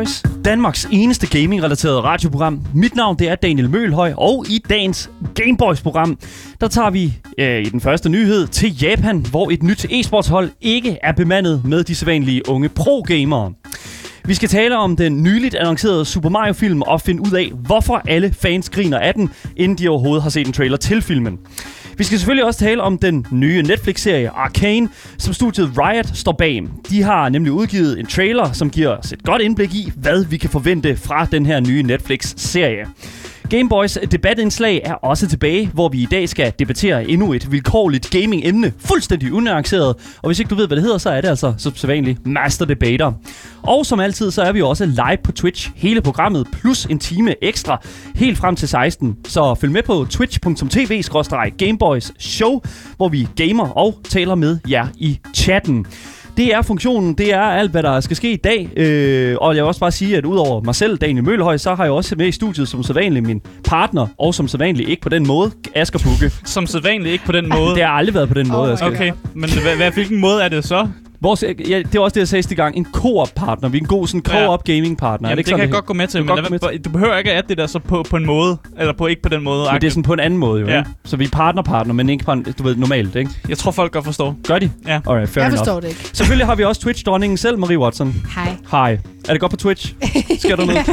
Boys, Danmarks eneste gaming-relateret radioprogram. Mit navn det er Daniel Mølhøj, og i dagens Gameboys-program, der tager vi øh, i den første nyhed til Japan, hvor et nyt e-sportshold ikke er bemandet med de sædvanlige unge pro-gamere. Vi skal tale om den nyligt annoncerede Super Mario-film og finde ud af, hvorfor alle fans griner af den, inden de overhovedet har set en trailer til filmen. Vi skal selvfølgelig også tale om den nye Netflix-serie Arcane, som studiet Riot står bag. De har nemlig udgivet en trailer, som giver os et godt indblik i, hvad vi kan forvente fra den her nye Netflix-serie. Gameboys debatindslag er også tilbage, hvor vi i dag skal debattere endnu et vilkårligt gaming-emne, fuldstændig unuanceret. Og hvis ikke du ved, hvad det hedder, så er det altså som sædvanligt Master Debater. Og som altid, så er vi også live på Twitch, hele programmet, plus en time ekstra, helt frem til 16. Så følg med på twitch.tv-gameboys show, hvor vi gamer og taler med jer i chatten. Det er funktionen, det er alt, hvad der skal ske i dag. Øh, og jeg vil også bare sige, at udover mig selv, Daniel Mølhøj, så har jeg også med i studiet som sædvanligt min partner, og som sædvanligt ikke på den måde, Asger Bukke. Som sædvanligt ikke på den måde. Det har aldrig været på den måde, my Asger. Okay, men hvad, hvad, hvilken måde er det så? Vores, ja, det er også det, jeg sagde sidste gang. En co-op-partner. Vi er en god sådan co-op gaming-partner. Er Jamen, det, ikke det kan jeg godt gå med til, Du men lad, med du behøver ikke at det der så på, på en måde, eller på ikke på den måde. Men det er sådan på en anden måde, jo. Ja. Så vi er partner-partner, men ikke på en, du ved, normalt, ikke? Jeg tror, folk godt forstår. Gør de? Ja. Alright, fair Jeg enough. forstår det ikke. Selvfølgelig har vi også Twitch-dronningen selv, Marie Watson. Hej. Hej. Er det godt på Twitch? Sker der noget?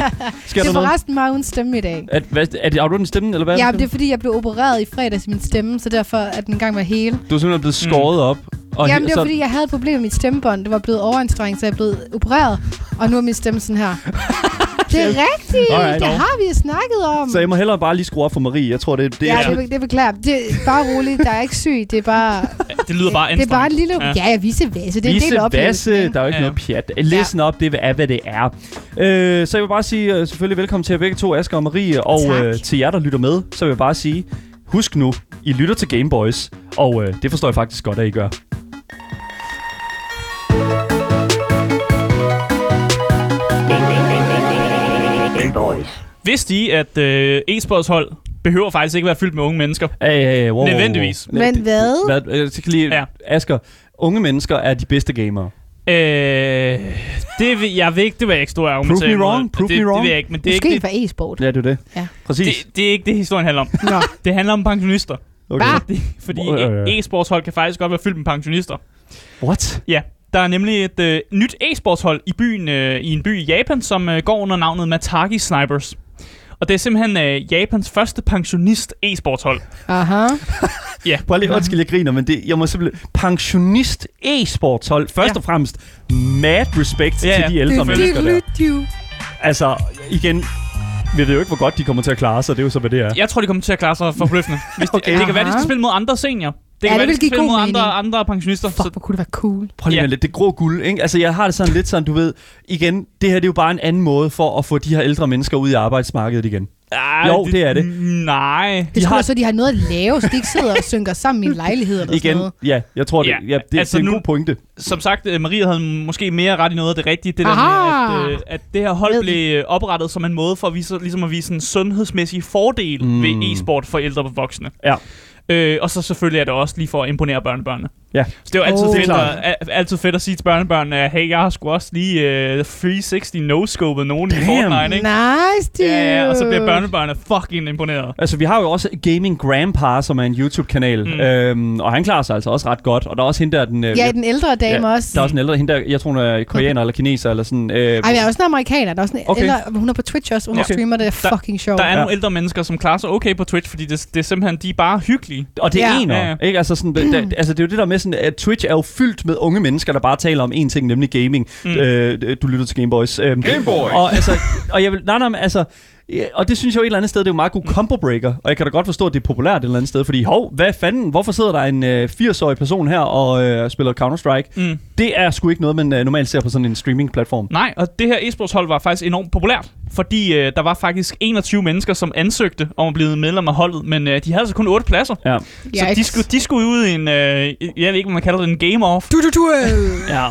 Sker Det er forresten meget uden stemme i dag. Er, hvad, er, det, har du den stemme, eller hvad? Ja, det er fordi, jeg blev opereret i fredags i min stemme, så derfor er den gang med hele. Du er simpelthen blevet skåret op. Og Jamen, det så, var fordi, jeg havde et problem med mit stemmebånd. Det var blevet overanstrengt, så jeg blevet opereret. Og nu er min stemme sådan her. Det er rigtigt. Alright. Det har vi snakket om. så jeg må hellere bare lige skrue op for Marie. Jeg tror, det, det Ja, er... det, det beklager. Det er bare roligt. Der er ikke syg. Det er bare... Det lyder bare Det er bare en lille... Ja. Ja, ja, vise vasse. Det er en del Vise af oplevelsen, vasse, der er jo ikke Ja. noget pjat. Listen op, det er, hvad det er. Øh, så jeg vil bare sige uh, selvfølgelig velkommen til jer begge to, Asger og Marie. Og Tak. uh, til jer, der lytter med, så vil jeg bare sige, husk nu, I lytter til Gameboys. Og uh, det forstår jeg faktisk godt, at I gør. Vidste I, at øh, e-sportshold behøver faktisk ikke være fyldt med unge mennesker? Hey, hey, wow, wow, wow. Nødvendigvis. Men hvad? hvad jeg skal lige, Ja. Asger, unge mennesker er de bedste gamere. Øh, det vil, jeg ved ikke, det vil jeg ikke stå og Prove me wrong, prove det, me wrong. Det jeg ikke, men det er Måske ikke for e-sport. Ja, det er det. Ja. Præcis. det, det er ikke det, historien handler om. Nå. Det handler om pensionister. Okay. Fordi, fordi e-sportshold kan faktisk godt være fyldt med pensionister. What? Ja, der er nemlig et øh, nyt e-sportshold i byen øh, i en by i Japan, som øh, går under navnet Matagi Snipers. Og det er simpelthen øh, Japans første pensionist e-sportshold. Aha. Prøv lige, undskyld, jeg griner, men det, jeg må simpelthen... Pensionist e-sportshold. Først Ja. og fremmest, mad respect Ja, til ja. de ældre mennesker der. du, du. Altså, igen, vi ved jo ikke, hvor godt de kommer til at klare sig. Det er jo så, hvad det er. Jeg tror, de kommer til at klare sig forbløffende. Hvis de, Okay. Det kan være, de skal spille mod andre senior. Det Ja, kan det være, de vil skal give god mod andre, mening. andre pensionister. Fuck, Så, hvor kunne det være cool. Prøv lige Ja. lidt, det grå guld, ikke? Altså, jeg har det sådan lidt sådan, du ved, igen, det her det er jo bare en anden måde for at få de her ældre mennesker ud i arbejdsmarkedet igen. ah, Jo, det er det. Nej. Det har- skulle så, de har noget at lave, så de ikke sidder og synker sammen i en lejlighed eller Igen, sådan noget. ja, jeg tror, det, Ja, ja, det, altså det er en nu- god pointe. Som sagt, øh, Maria havde måske mere ret i noget af det rigtige. Det der Aha! med, at, øh, at det her hold Ved blev oprettet som en måde for at vise, ligesom at vise en sundhedsmæssig fordel mm. Ved e-sport for ældre voksne. Ja. Øh, og så selvfølgelig er det også lige for at imponere børnebørnene. Ja. Så det er jo altid, oh. Det fedt, at, al- altid fedt at sige til børnebørnene, at hey, jeg har sgu også lige øh, 360 no-scopet nogen i Damn. Fortnite, ikke? Nice, dude. Ja, ja, og så bliver børnebørnene fucking imponeret. Altså, vi har jo også Gaming Grandpa, som er en YouTube-kanal, Mm. øhm, og han klarer sig altså også ret godt. Og der er også hende der, den... Øh, Ja, den ældre dame Ja, også. Der er også en ældre, hende der, jeg tror hun er koreaner eller kineser eller sådan. Øh, Ej, men jeg er også en amerikaner. Der er også en Okay. ældre, hun er på Twitch også, hun Okay. streamer det. er Der- fucking sjovt. Der er Ja. nogle ældre mennesker, som klarer sig okay på Twitch, fordi det, det er simpelthen, de er bare hyggelige. Og det er Ja. ener, Ja, ja. ikke? Altså, sådan, da, altså, det er jo det der med, sådan, at Twitch er jo fyldt med unge mennesker, der bare taler om én ting, nemlig gaming. Mm. Øh, du lytter til Gameboys. Øhm, Gameboys. Og, altså, og jeg vil, nej, nej, men altså, Ja, og det synes jeg jo et eller andet sted, det er jo en meget god combo breaker. Og jeg kan da godt forstå, at det er populært et eller andet sted. Fordi, hov, hvad fanden, hvorfor sidder der en øh, 80-årig person her og øh, spiller Counter-Strike? Mm. Det er sgu ikke noget, man øh, normalt ser på sådan en streaming-platform. Nej, og det her e-sportshold var faktisk enormt populært, fordi øh, der var faktisk 21 mennesker, som ansøgte om at blive medlem af holdet, men øh, de havde altså kun 8 pladser. Ja. Så de skulle, de skulle ud i en, øh, jeg ved ikke, hvad man kalder det, en game-off, Du, du, du. ja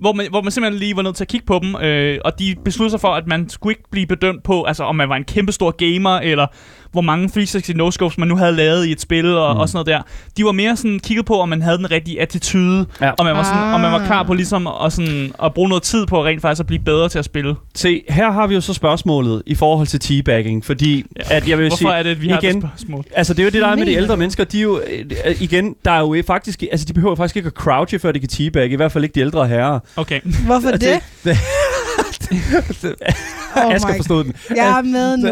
hvor man, hvor man simpelthen lige var nødt til at kigge på dem, øh, og de besluttede sig for, at man skulle ikke blive bedømt på, altså om man var en kæmpestor gamer, eller hvor mange 360 no-scopes man nu havde lavet i et spil og, Mm. og sådan noget der. De var mere sådan kigget på, om man havde den rigtige attitude, Ja. og, man var sådan, og man var klar på Ah. ligesom at, sådan, at bruge noget tid på rent faktisk at blive bedre til at spille. Se, her har vi jo så spørgsmålet i forhold til teabagging, fordi Ja. at jeg vil Hvorfor sige, er det, at vi har igen, det spørgsmål? Altså, det er jo det, der er med de ældre mennesker. De er jo, øh, igen, der er jo faktisk... Altså, de behøver faktisk ikke at crouche, før de kan teabag. I hvert fald ikke de ældre herrer. Okay. Hvorfor Og det? det- Oh jeg skal my forstå den. Jeg er med nu.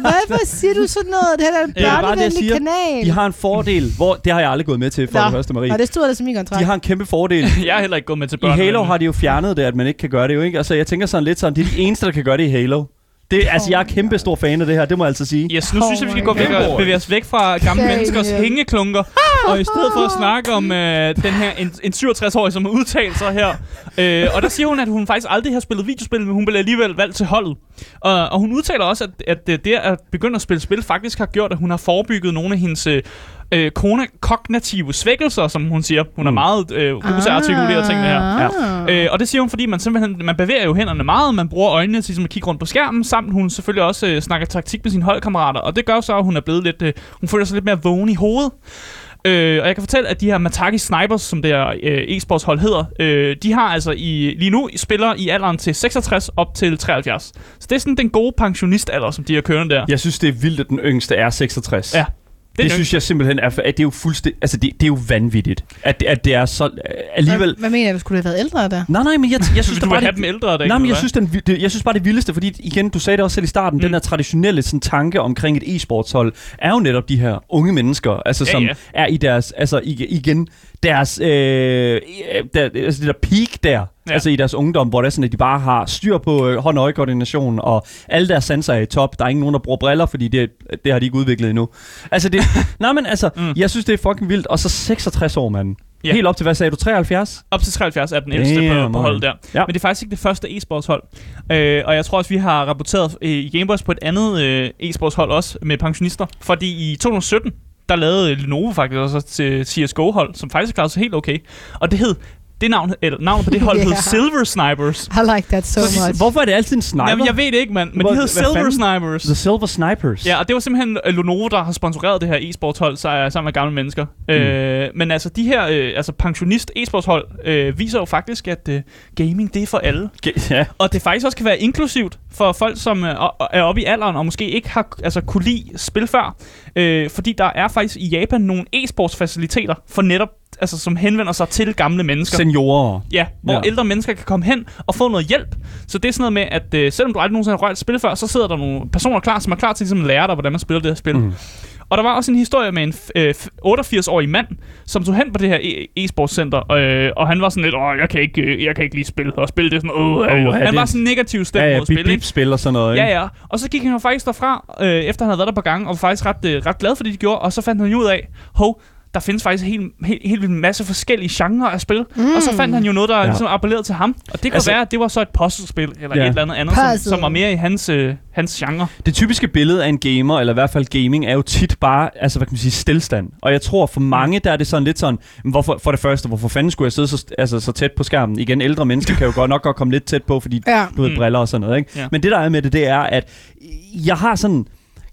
Hvorfor siger du sådan noget? Det her er en børnevenlig kanal. De har en fordel, hvor... Det har jeg aldrig gået med til, for Nå. det første, Marie. Og det stod der som min kontrakt. De har en kæmpe fordel. Jeg er heller ikke gået med til I børn. Halo har de jo fjernet det, at man ikke kan gøre det jo, ikke? Altså, jeg tænker sådan lidt sådan, det er de eneste, der kan gøre det i Halo. Det, altså, jeg er kæmpe stor fan af det her, det må jeg altså sige. Yes, nu Oh synes jeg, vi skal gå væk og bevæge os væk fra gamle Daniel. menneskers hængeklunker. Og i stedet for at snakke om øh, den her en, en 67-årig, som har udtalt sig her. Øh, og der siger hun, at hun faktisk aldrig har spillet videospil, men hun blev alligevel valgt til holdet. Og, og hun udtaler også, at, at det det at begynde at spille spil faktisk har gjort, at hun har forebygget nogle af hendes øh, øh, kognitive svækkelser, som hun siger. Hun er Mm. meget øh, god til at artikulere tingene her. Ah. Øh, og det siger hun, fordi man simpelthen man bevæger jo hænderne meget, man bruger øjnene til ligesom at kigge rundt på skærmen, samt hun selvfølgelig også øh, snakker taktik med sine holdkammerater, og det gør så, at hun er blevet lidt, øh, hun føler sig lidt mere vågen i hovedet. Øh, og jeg kan fortælle, at de her Mataki Snipers, som det her øh, e-sportshold hedder, øh, de har altså i, lige nu spiller i alderen til 66 op til 73. Så det er sådan den gode pensionistalder, som de har kørende der. Jeg synes, det er vildt, at den yngste er 66. Ja. Det, det synes jeg simpelthen er, at det er jo fuldstændig, altså det, det er jo vanvittigt, at, at det er så alligevel... Hvad, hvad mener du? Skulle det have været ældre der? Nej, nej, men jeg, jeg synes, du der bare have det, dem ældre, der Nej, men jeg synes, den, det, jeg synes bare det vildeste, fordi igen, du sagde det også selv i starten, mm. Den her traditionelle sådan, tanke omkring et e-sportshold, er jo netop de her unge mennesker, altså Ja, som ja. er i deres, altså ig- igen, deres, øh, der, altså det der peak der, ja. Altså i deres ungdom, hvor det er sådan, at de bare har styr på øh, hånd-øje-koordination, og alle deres sanser er i top. Der er ingen nogen, der bruger briller, fordi det, det har de ikke udviklet endnu. Altså det, nej, men altså, mm. Jeg synes, det er fucking vildt. Og så 66 år, mand. Ja. Helt op til, hvad sagde du, 73? Op til 73 er den ældste Damn, på, på holdet der. Ja. Men det er faktisk ikke det første e-sportshold. Øh, og jeg tror også, vi har rapporteret øh, i Gameboys på et andet øh, e-sportshold også med pensionister. Fordi i 2017, der lavede Lenovo faktisk også til CSGO-hold, som faktisk klarede sig helt okay. Og det hed, det navn, eller navnet på det hold Yeah. hed Silver Snipers. I like that so Så, much. hvorfor er det altid en sniper? Jamen, jeg ved det ikke, mand, men Hvor- de hed Silver fanden? Snipers. The Silver Snipers. Ja, og det var simpelthen øh, Lenovo, der har sponsoreret det her e-sportshold så- sammen med gamle mennesker. Mm. Øh, men altså, de her øh, altså pensionist e-sportshold øh, viser jo faktisk, at øh, gaming, det er for alle. Ge- ja. Og det faktisk også kan være inklusivt for folk, som øh, er- er oppe i alderen og måske ikke har altså, kunne lide spil før. Øh, fordi der er faktisk i Japan nogle e-sportsfaciliteter for netop altså, som henvender sig til gamle mennesker. Seniorer. Ja, hvor Ja. ældre mennesker kan komme hen og få noget hjælp. Så det er sådan noget med, at øh, selvom du aldrig nogensinde har rørt et spil før, så sidder der nogle personer klar, som er klar til ligesom, at lære dig, hvordan man spiller det her spil. Mm. Og der var også en historie med en øh, f- 88-årig mand, som tog hen på det her e- e-sportscenter, øh, og han var sådan lidt, åh, jeg kan ikke, øh, jeg kan ikke lige spille, og spille det sådan, åh, øh, ja, Han var sådan negativ stemt Ja, ja, mod spil, bip spil og sådan noget, ikke? Ja, ja. Og så gik han jo faktisk derfra, øh, efter han havde været der på gang, og var faktisk ret, øh, ret glad for det, de gjorde. Og så fandt han jo ud af, hov, der findes faktisk en helt, helt, helt vildt masse forskellige genrer af spil. Mm. Og så fandt han jo noget, der Ja. ja. ligesom appellerede til ham. Og det kunne Altså- være, at det var så et puzzlespil, eller Ja. et eller andet andet, som, Puzzle. som var mere i hans, øh, hans genre. Det typiske billede af en gamer, eller i hvert fald gaming, er jo tit bare, altså hvad kan man sige, stillstand. Og jeg tror for mange, der er det sådan lidt sådan, hvorfor, for det første, hvorfor fanden skulle jeg sidde så, altså, så tæt på skærmen? Igen, ældre mennesker kan jo godt nok godt komme lidt tæt på, fordi Ja. du ved, Mm. briller og sådan noget, ikke? Ja. Men det der er med det, det er, at jeg har sådan...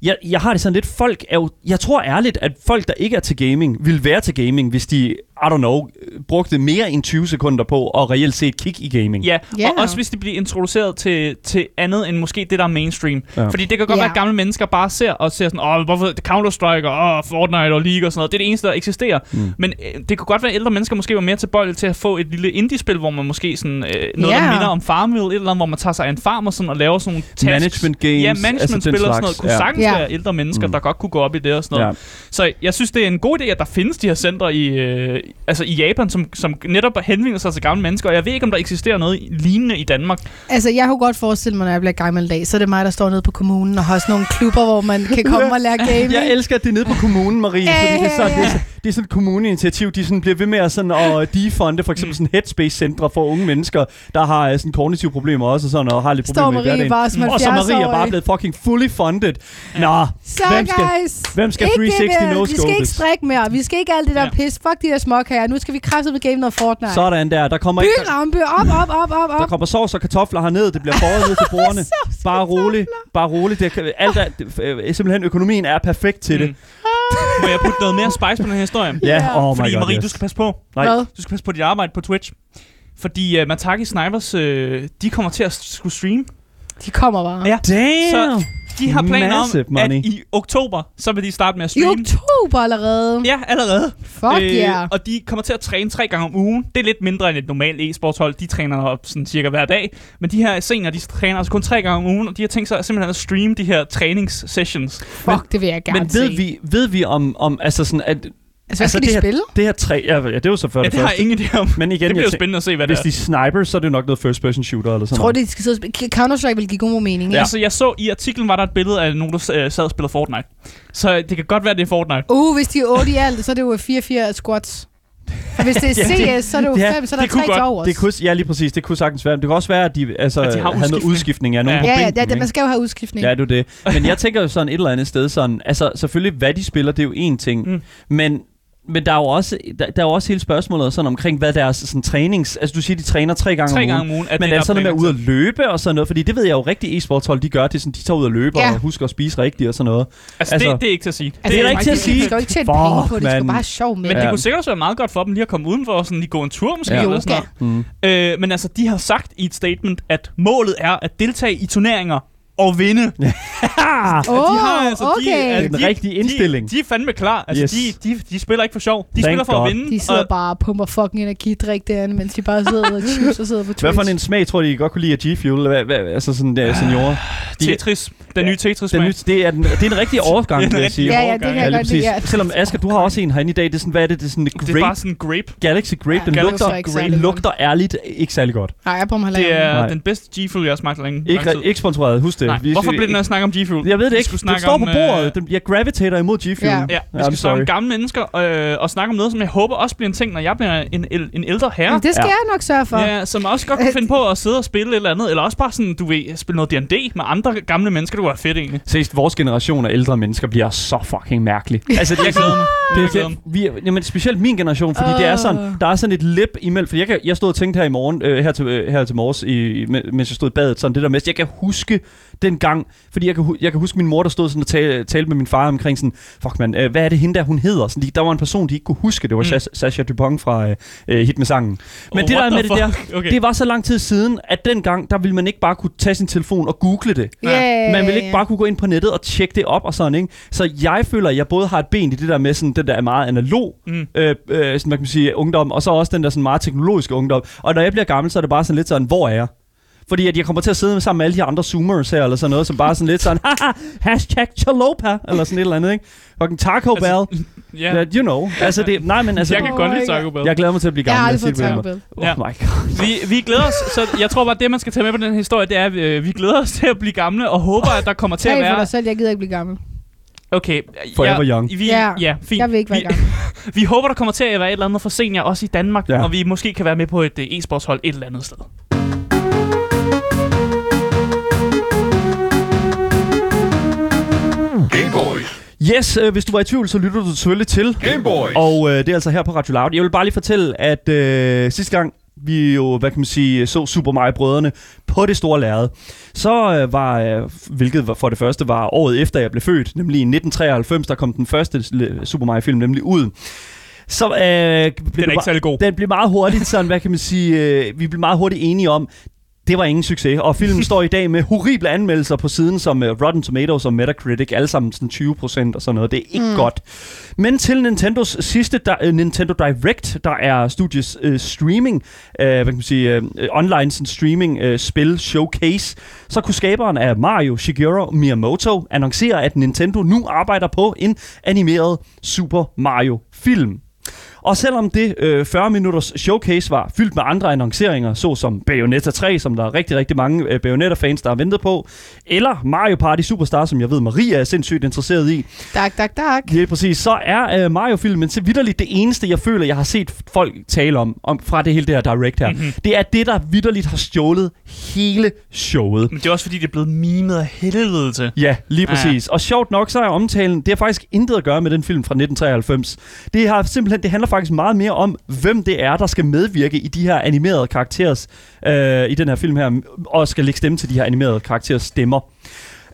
Jeg, jeg har det sådan lidt, folk er jo, jeg tror ærligt, at folk, der ikke er til gaming, vil være til gaming, hvis de, i don't know, brugte mere end 20 sekunder på at reelt set kigge i gaming. Ja, Ja. og også hvis de bliver introduceret til, til andet end måske det, der er mainstream. Ja. Fordi det kan godt Ja. være, at gamle mennesker bare ser og ser sådan, åh, hvorfor Counter-Strike og åh, Fortnite og League og sådan noget. Det er det eneste, der eksisterer. Mm. Men øh, det kunne godt være, at ældre mennesker måske var mere tilbøjelige til at få et lille indie-spil, hvor man måske sådan, øh, noget, Ja. der minder om Farmville, et eller andet, hvor man tager sig af en farm og, sådan, og laver sådan nogle tasks. Management games, Ja, altså den management-spil og sådan noget. Kunne ja. sagtens Ja. være ældre mennesker, Mm. der godt kunne gå op i det og sådan noget. Ja. Så jeg synes, det er en god idé, at der findes de her centre i, øh, altså i Japan, som, som netop henvender sig til gamle mennesker. Og jeg ved ikke, om der eksisterer noget lignende i Danmark. Altså, jeg kunne godt forestille mig, når jeg bliver gammel dag, så er det mig, der står nede på kommunen og har sådan nogle klubber, hvor man kan komme og lære gaming. Jeg elsker, at det er nede på kommunen, Marie, fordi det er, sådan, det, er, sådan- det er sådan et kommuneinitiativ. De sådan bliver ved med at, sådan, at defunde for eksempel sådan headspace-centre for unge mennesker, der har øh, sådan kognitive problemer også og, sådan, og har lidt Står problemer i Marie hverdagen. bare som Og så 70 Marie er bare blevet fucking fully funded. Nå, Så hvem skal, guys, hvem skal ikke 360 det, no vi skal ikke strikke mere, vi skal ikke alt det der Ja. pis. Fuck de der små fuck her? Nu skal vi kraftedeme game noget Fortnite. Sådan der. Der kommer ikke... Byrampe, op, op, op, op, Der op. kommer sovs og kartofler herned. Det bliver båret ned til bordene. Bare roligt. Bare roligt. Det kan, alt er, det, øh, simpelthen økonomien er perfekt til det. Mm. Må jeg putte noget mere spice på den her historie? Ja, Ja. oh my Fordi god, Marie, yes. du skal passe på. Nej. Hvad? Du skal passe på dit arbejde på Twitch. Fordi uh, Mataki Snipers, uh, de kommer til at skulle streame. De kommer bare. Ja. Damn! Så de har planer om, at money. i oktober, så vil de starte med at I streame. oktober allerede. Ja, allerede. Fuck yeah. Og de kommer til at træne tre gange om ugen. Det er lidt mindre end et normalt e-sportshold. De træner op sådan cirka hver dag. Men de her senior, de træner altså kun tre gange om ugen. Og de har tænkt sig simpelthen at streame de her træningssessions. Fuck, det vil jeg gerne Men ved se. vi, ved vi om, om altså sådan, at Altså, hvad altså, skal det de her- spille? det her tre... Ja, ja det er jo så før Ja, det, det har første. ingen idé om. Men igen, det bliver tænker, spændende at se, hvad hvis det de sniper, så er det jo nok noget first person shooter eller sådan Tror noget. du, de skal sidde? Counter-Strike vil give god mening, er. ja. Altså, jeg så i artiklen, var der et billede af nogen, der øh, sad og spillede Fortnite. Så det kan godt være, det er Fortnite. Uh, hvis de er 8 i alt, så er det jo 4-4 squats. Og hvis det er Ja, det- CS, så er det jo ja, 5, så er der det kunne 3 godt- til overs. Det kunne, ja, lige præcis. Det kunne sagtens være. Det kunne også være, at de, altså, At de har havde noget udskiftning. af nogen Ja. Ja, ja, ja, det, man skal jo have udskiftning. Ja, det er det. Men jeg tænker jo sådan et eller andet sted sådan, altså selvfølgelig, hvad de spiller, det er jo én ting, mm. men men der er jo også, der, der er jo også hele spørgsmålet sådan omkring, hvad deres sådan, trænings... Altså, du siger, de træner tre gange Tre om gange ugen. om ugen. At Men det er det sådan noget med ud at løbe og sådan noget? Fordi det ved jeg jo rigtig e-sportshold, de gør. Det er sådan, de tager ud og løber Ja. og husker at spise rigtigt og sådan noget. Altså, Altså- det, det er ikke til at sige. Altså, det er ikke til at De sige. skal jo ikke tjene penge på det, de skal bare sjov med Men det. det Ja. kunne sikkert også være meget godt for dem lige at komme udenfor og sådan lige gå en tur måske. Ja. Eller sådan noget. Mm. Øh, men altså, de har sagt i et statement, at målet er at deltage i turneringer og vinde. Ah! Åh, de har altså, de, okay. altså, Det er den de, rigtige indstilling. De, de er fandme klar. Altså, Yes. de, de, de spiller ikke for sjov. De Thank spiller for God. at vinde. De sidder og, bare og pumper fucking energidrik derinde, mens de bare sidder og chips og sidder på Twitch. Hvad for en smag tror de, I godt kunne lide af G-Fuel? Hvad, hvad, altså sådan der seniorer? De- Tetris. Den nye Tetris Den, nye- det, er den, det er en rigtig overgang, Det er en vil jeg sige. Ja, ja, det kan Ja, jeg godt lide. Ja. Selvom Asger, du har også en herinde i dag. Det er sådan, hvad er det? Det er sådan en Det er bare grape, sådan en grape. Galaxy Grape. Den lugter, særlig lugter ærligt ikke særlig godt. Nej, jeg prøver mig Det er den bedste G-Fuel, jeg har smagt længe. Ikke, ikke sponsoreret, husk det. Nej, Vi- hvorfor blev den her snak om G-Fuel? Jeg ved det ikke. snakke står på om, bordet. øh, Den, jeg gravitater imod G-Fuel. Ja. Ja, vi skal snakke om gamle mennesker øh, og snakke om noget, som jeg håber også bliver en ting, når jeg bliver en, en ældre herre. Men det skal Ja. jeg nok sørge for. Ja, som også godt kunne finde på at sidde og spille et eller andet, eller også bare sådan, du ved, spille noget D&D med andre gamle mennesker, det være fedt egentlig. Seriøst, vores generation af ældre mennesker bliver så fucking mærkelig. Altså, Jeg glæder mig. det, er, det, vi, jamen, specielt min generation, fordi det er sådan, Åh. der er sådan et lip imellem, for jeg, kan, jeg stod og tænkte her i morgen, øh, her, til, øh, her til morges, i, mens jeg stod i badet, sådan det der med, jeg kan huske den gang, fordi jeg kan, jeg kan huske min mor, der stod sådan og talte, talte med min far omkring sådan, fuck man, øh, hvad er det hende der, hun hedder? Sådan, de, der var en person, de ikke kunne huske, det var Mm. Sasha Dupont fra øh, øh, Hit med sangen. Men Oh, det der med the det der, fuck? Okay. det var så lang tid siden, at dengang, der ville man ikke bare kunne tage sin telefon og google det. Yeah. Man vil ikke bare kunne gå ind på nettet og tjekke det op og sådan, ikke? Så jeg føler, at jeg både har et ben i det der med sådan, den der er meget analog, Mm. øh, øh, sådan, man kan sige, ungdom, og så også den der sådan meget teknologiske ungdom. Og når jeg bliver gammel, så er det bare sådan lidt sådan, hvor er jeg? Fordi at jeg kommer til at sidde sammen med alle de andre zoomers her, eller sådan noget, som bare sådan lidt sådan, haha, hashtag chalopa, eller sådan et eller andet, ikke? Fucking Taco Bell, Altså, Ja, that you know. Altså det, nej, men altså, jeg kan Oh godt lide. Taco Bell. jeg glæder mig til at blive Jeg har gammel. aldrig fået Taco Bell. Oh my god. Vi, vi glæder os, så jeg tror bare, det man skal tage med på den her historie, det er, at øh, vi glæder os til at blive gamle, og håber, at der kommer til at Tag for være... dig selv, jeg gider ikke blive gammel. Okay. Forever ja, young. Vi, Ja, ja, fint. Jeg vil ikke være vi, gammel. vi håber, der kommer til at være et eller andet for senior, også i Danmark, Ja. og vi måske kan være med på et øh, e-sportshold et eller andet sted. Yes, øh, hvis du var i tvivl, så lytter du selvfølgelig til. Gameboys. Og øh, det er altså her på Radio Loud. Jeg vil bare lige fortælle, at øh, sidste gang vi jo, hvad kan man sige, så Super Mario Brødrene på det store lærred, så øh, var, øh, hvilket var- for det første var året efter jeg blev født, nemlig i 1993, der kom den første Super Mario film nemlig ud. Så øh, Den blev er ikke særlig god. den blev meget hurtigt sådan, hvad kan man sige, øh, vi blev meget hurtigt enige om, det var ingen succes, og filmen står i dag med horrible anmeldelser på siden, som uh, Rotten Tomatoes og Metacritic, alle sammen sådan 20% og sådan noget. Det er ikke mm. godt. Men til Nintendos sidste uh, Nintendo Direct, der er studies uh, streaming, uh, hvad kan man sige, uh, online sådan streaming uh, spil showcase, så kunne skaberen af Mario, Shigeru Miyamoto, annoncere, at Nintendo nu arbejder på en animeret Super Mario film. Og selvom det øh, 40 minutters showcase var fyldt med andre annonceringer, såsom Bayonetta 3, som der er rigtig, rigtig mange øh, Bayonetta-fans, der har ventet på, eller Mario Party Superstar, som jeg ved, Maria er sindssygt interesseret i, Dak, dak, dak. Ja, præcis. Så er øh, Mario-filmen til vidderligt det eneste, jeg føler, jeg har set folk tale om, om fra det hele det her direct her. Mm-hmm. Det er det, der vidderligt har stjålet hele showet. Men det er også fordi, det er blevet mimet af helvede til. Ja, lige Ja, ja. præcis. Og sjovt nok, så er omtalen, det har faktisk intet at gøre med den film fra 1993. Det har simpelthen, det handler faktisk meget mere om, hvem det er, der skal medvirke i de her animerede karakterers, øh, i den her film her, og skal lægge stemme til de her animerede karakterers stemmer.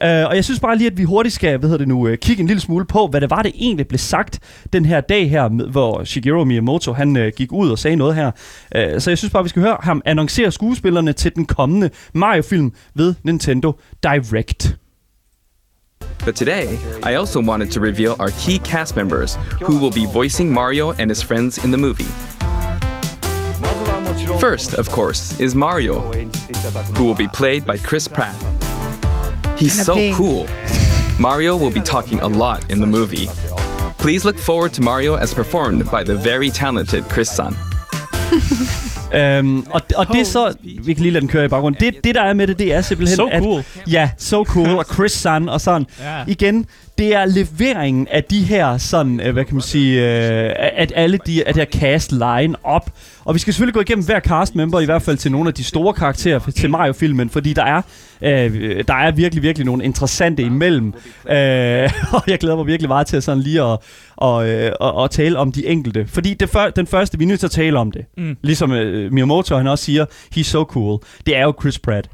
Uh, og jeg synes bare lige, at vi hurtigt skal hvad hedder det nu, uh, kigge en lille smule på, hvad det var, det egentlig blev sagt den her dag her, med, hvor Shigeru Miyamoto han uh, gik ud og sagde noget her. Uh, så jeg synes bare, vi skal høre ham annoncere skuespillerne til den kommende Mario-film ved Nintendo Direct. But today, I also wanted to reveal our key cast members who will be voicing Mario and his friends in the movie. First, of course, is Mario, who will be played by Chris Pratt. He's so cool. Mario will be talking a lot in the movie. Please look forward to Mario as performed by the very talented Chris Sun. Um, og, og det er så... Vi kan lige lade den køre i baggrunden. Det, det der er med det, det er simpelthen... So at, cool. Ja, so cool. Og Chris Sun og sådan. Ja. Igen, det er leveringen af de her sådan, øh, hvad kan man sige, øh, at alle de, at her cast line op. Og vi skal selvfølgelig gå igennem hver cast member, i hvert fald til nogle af de store karakterer til Mario-filmen, fordi der er, øh, der er virkelig, virkelig nogle interessante imellem. Øh, og jeg glæder mig virkelig meget til sådan lige at, og, øh, og, og tale om de enkelte. Fordi det før, den første, vi er nødt til at tale om det, Mm. ligesom øh, Miyamoto han også siger, he's so cool, det er jo Chris Pratt.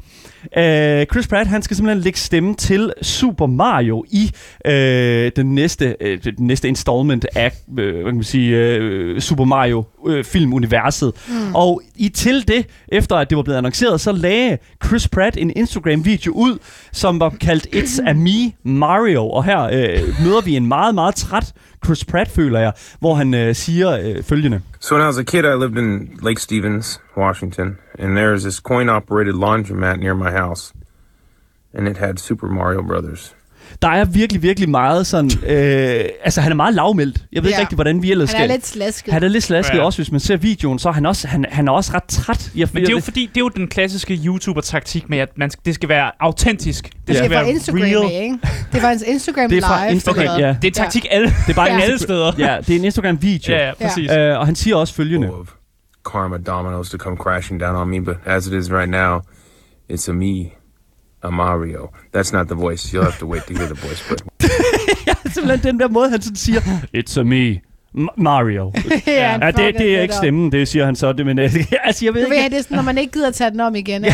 Øh, Chris Pratt, han skal simpelthen lægge stemme til Super Mario i øh, den næste øh, den næste installment af øh, hvad kan man sige, øh, Super Mario øh, filmuniverset. Mm. Og i til det, efter at det var blevet annonceret, så lagde Chris Pratt en Instagram-video ud, som var kaldt It's a Me Mario. Og her øh, møder vi en meget, meget træt Chris Pratt, føler jeg, hvor han øh, siger øh, følgende. So when I was a kid, I lived in Lake Stevens, Washington, and there was this coin-operated laundromat near my house, and it had Super Mario Brothers. Der er virkelig, virkelig meget sådan... Øh, altså, han er meget lavmældt. Jeg ved ikke Ja. rigtig, hvordan vi ellers Han er skal... lidt slasket. Han er lidt slasket Ja. også, hvis man ser videoen, så er han også, han, han er også ret træt. Jeg, Men det er jo fordi, det er jo den klassiske YouTuber-taktik med, at man skal, det skal være autentisk. Det det skal være Instagram, real. ikke? Det var hans Instagram Det er fra live. Instagram, eller hvad? ja. Det er en taktik alle, det er bare Ja. en alle steder. Ja, det er en Instagram-video. Ja, ja, præcis. Øh, og han siger også følgende. Karma dominoes to come crashing down on me, but as it is right now, it's a me, a Mario. That's not the voice. You'll have to wait to hear the voice, but Simpelthen den der måde, han sådan siger, It's a me, Mario. ja, ja, det, det er ikke stemmen, det siger han så. Det, men, altså, jeg ved Du ved, ikke... det er sådan, når man ikke gider tage den om igen.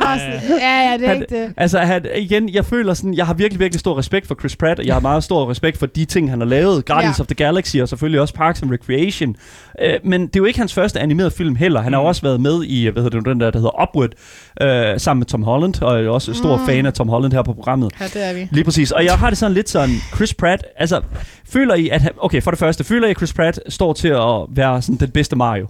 Det var sådan, ja, ja, det er Han, ikke det. altså, han, igen, jeg føler sådan, jeg har virkelig, virkelig stor respekt for Chris Pratt, og jeg har meget stor respekt for de ting, han har lavet. Guardians Ja. of the Galaxy, og selvfølgelig også Parks and Recreation. Øh, men det er jo ikke hans første animerede film heller. Han har jo også været med i, hvad hedder det, nu, den der, der hedder Upward, øh, sammen med Tom Holland, og jeg er også stor Mm. fan af Tom Holland her på programmet. Ja, det er vi. Lige præcis. Og jeg har det sådan lidt sådan, Chris Pratt, altså, føler I, at han, okay, for det første, føler I, at Chris Pratt står til at være sådan den bedste Mario?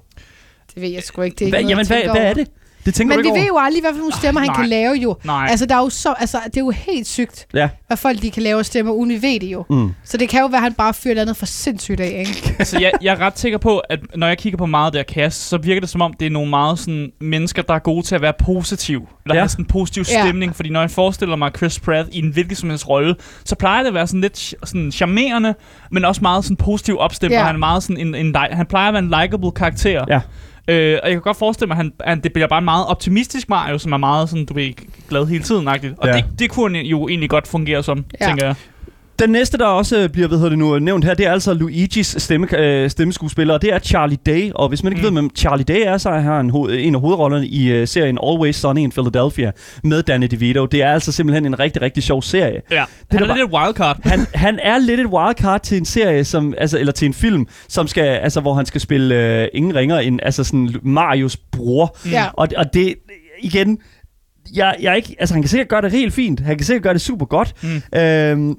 Det ved jeg sgu ikke. Det er ikke Hva, noget, jamen, hvad, hvad er det? Det tænker Men vi ved jo aldrig, hvad for nogle stemmer han Nej. kan lave jo. Nej. Altså, der er jo så, altså, det er jo helt sygt, Ja. hvad folk de kan lave af stemmer, uden vi ved det jo. Mm. Så det kan jo være, at han bare fyrer et eller andet for sindssygt af, ikke? altså, jeg, jeg er ret sikker på, at når jeg kigger på meget af det her cast, så virker det som om, det er nogle meget sådan, mennesker, der er gode til at være positiv. Eller Ja. ja. have sådan en positiv Ja. stemning. Fordi når jeg forestiller mig Chris Pratt i en hvilken som helst rolle, så plejer det at være sådan lidt sådan charmerende, men også meget sådan positiv opstemt. Ja. Ja. Han er meget sådan en, en, han plejer at være en likable karakter. Ja. Øh, og jeg kan godt forestille mig, at, han, at det bliver bare en meget optimistisk Mario, som er meget sådan, du ved, glad hele tiden. -agtigt. Og Ja. det, det kunne han jo egentlig godt fungere som, ja. tænker jeg. Den næste, der også bliver hvad hedder det nu, nævnt her, det er altså Luigis stemme, øh, stemmeskuespiller, og det er Charlie Day. Og hvis man ikke mm. Mm. ved, hvem Charlie Day er, så er han ho- en af hovedrollerne i øh, serien Always Sunny in Philadelphia med Danny DeVito. Det er altså simpelthen en rigtig, rigtig sjov serie. Ja. der Han er var- lidt et wildcard. Han, han er lidt et wildcard til en serie, som, altså, eller til en film, som skal, altså, hvor han skal spille øh, ingen ringer end altså sådan Marios bror. Ja. Og, og det, igen, jeg, jeg er ikke, altså han kan sikkert gøre det helt fint. Han kan sikkert gøre det super godt. Mm. Øhm,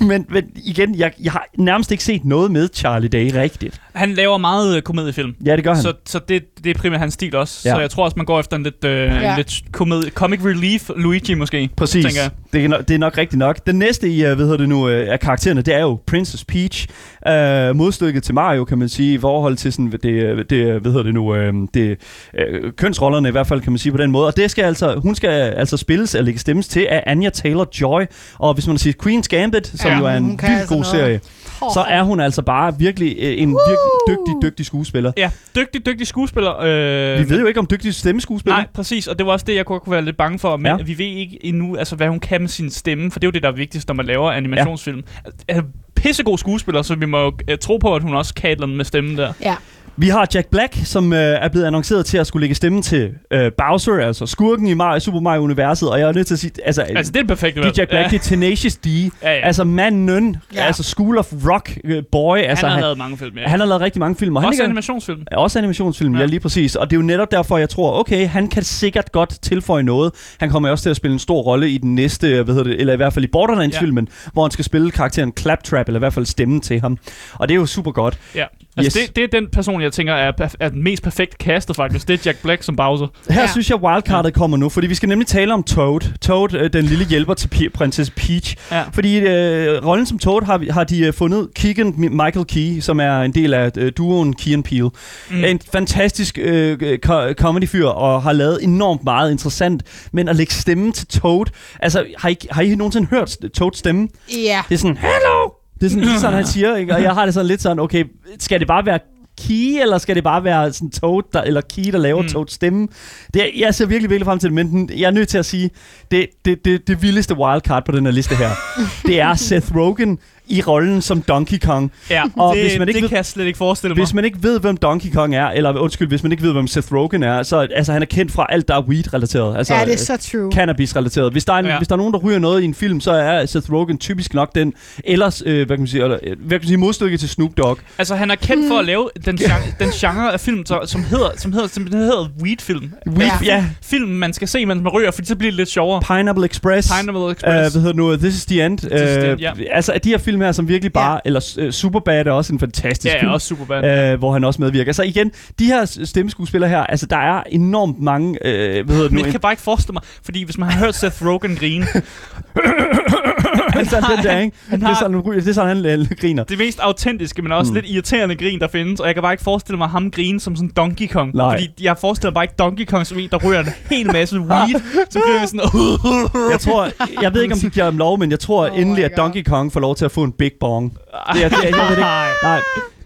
men, men igen, jeg, jeg har nærmest ikke set noget med Charlie Day rigtigt. Han laver meget øh, komediefilm. Ja, det gør han. Så, så det, det er primært hans stil også. Ja. Så jeg tror også, man går efter en lidt, øh, Ja. en lidt komedie, comic relief Luigi måske. Præcis. tænker jeg. Det er, nok, det er nok rigtigt nok. Den næste i, uh, hvad hedder det nu, uh, af karaktererne, det er jo Princess Peach. Uh, modstykket til Mario, kan man sige, i forhold til sådan, det, det hvad hedder det nu, uh, det, uh, kønsrollerne i hvert fald, kan man sige på den måde. Og det skal altså, hun skal altså spilles eller lægge stemmes til af Anya Taylor-Joy. Og hvis man set Queen's Gambit, som Ja, jo er en vildt altså god noget. serie, så er hun altså bare virkelig øh, en virkelig dygtig, dygtig skuespiller. Ja, dygtig, dygtig skuespiller. Øh, Vi ved jo ikke om dygtig stemmeskuespiller. Nej, præcis, og det var også det, jeg kunne, kunne være lidt bange for. Men Ja. vi ved ikke endnu, altså, hvad hun kan med sin stemme, for det er jo det, der er vigtigst, når man laver animationsfilm. Ja. pissegod skuespiller, så vi må jo øh, tro på, at hun også kan et med stemmen der. Ja. Vi har Jack Black, som øh, er blevet annonceret til at skulle lægge stemme til øh, Bowser, altså skurken i Mario, Super Mario-universet. Og jeg er nødt til at sige, altså, Altså, det er det perfekte det Jack Black, Ja. det er Tenacious D. Ja, ja. Altså manden, Ja. altså School of Rock øh, boy. Altså, Han har han, lavet mange film, ja. han har lavet rigtig mange film. Og han Også ligger- animationsfilm. Ja, Også animationsfilm, ja. Ja. ja lige præcis. Og det er jo netop derfor, jeg tror, okay, han kan sikkert godt tilføje noget. Han kommer også til at spille en stor rolle i den næste, hvad hedder det, eller i hvert fald i Borderlands-filmen, ja. hvor han skal spille karakteren Claptrap, eller i hvert fald stemmen til ham. Og det er jo super godt. Ja. Altså, Yes. det, det er den person, jeg tænker er, er den mest perfekte castet, faktisk. Det er Jack Black som Bowser. Her Ja. ja. synes jeg, wildcardet kommer nu, fordi vi skal nemlig tale om Toad. Toad, øh, den lille hjælper til P- prinsesse Peach. Ja. Fordi øh, rollen som Toad har, vi- har de øh, fundet Keegan Michael Key, som er en del af øh, duoen Key and Peele. Mm. En fantastisk øh, øh, co- comedy-fyr, og har lavet enormt meget interessant. Men at lægge stemme til Toad... Altså, har I, har I nogensinde hørt Toads stemme? Ja. Det er sådan, hello! Det er sådan, det er sådan han siger, ikke? Og jeg har det sådan lidt sådan, okay, skal det bare være Key, eller skal det bare være sådan Toad, der, eller Key, der laver Mm. Toads stemme? Det, jeg ser virkelig, virkelig frem til det, men den, jeg er nødt til at sige, det, det, det, det vildeste wildcard på den her liste her, det er Seth Rogen i rollen som Donkey Kong. Ja, Og det, hvis man ikke det ved- kan jeg slet ikke forestille mig. Hvis man ikke ved, hvem Donkey Kong er, eller undskyld, hvis man ikke ved, hvem Seth Rogen er, så altså, han er kendt fra alt, der er weed-relateret. Altså, Ja, det er så true. cannabis-relateret. Hvis der, er en, Ja. hvis der er nogen, der ryger noget i en film, så er Seth Rogen typisk nok den, ellers, øh, hvad kan man sige, eller, øh, hvad kan man sige modstykke til Snoop Dogg. Altså, han er kendt for at lave den, genre, den genre af film, som hedder, som hedder, som hedder weed-film. Weed, Ja. ja. Film, man skal se, mens man ryger, fordi så bliver det lidt sjovere. Pineapple Express. Pineapple Uh, Express. hvad hedder nu? This is the end. is the end, ja. Altså, de her film her, som virkelig bare... Ja. Eller uh, Superbad er også en fantastisk ja, film. ja, også super bad. Uh, hvor han også medvirker. Så igen, de her stemmeskuespillere her, altså der er enormt mange, uh, hvad hedder det Men nu? jeg kan bare ikke forestille mig, fordi hvis man har hørt Seth Rogen grine, han sådan, den der, ikke? han Det er har- sådan, det er sådan han, han griner. det mest autentiske, men også Mm. lidt irriterende grin, der findes, og jeg kan bare ikke forestille mig ham grine som sådan Donkey Kong. Nej. Fordi jeg forestiller mig bare ikke Donkey Kong som en, der ryger en hel masse weed, som griner sådan, Jeg tror, jeg ved ikke, om de giver dem lov, men jeg tror Oh endelig, at Donkey Kong får lov til at få en big bong. Det er, det er, jeg ved det ikke. Nej.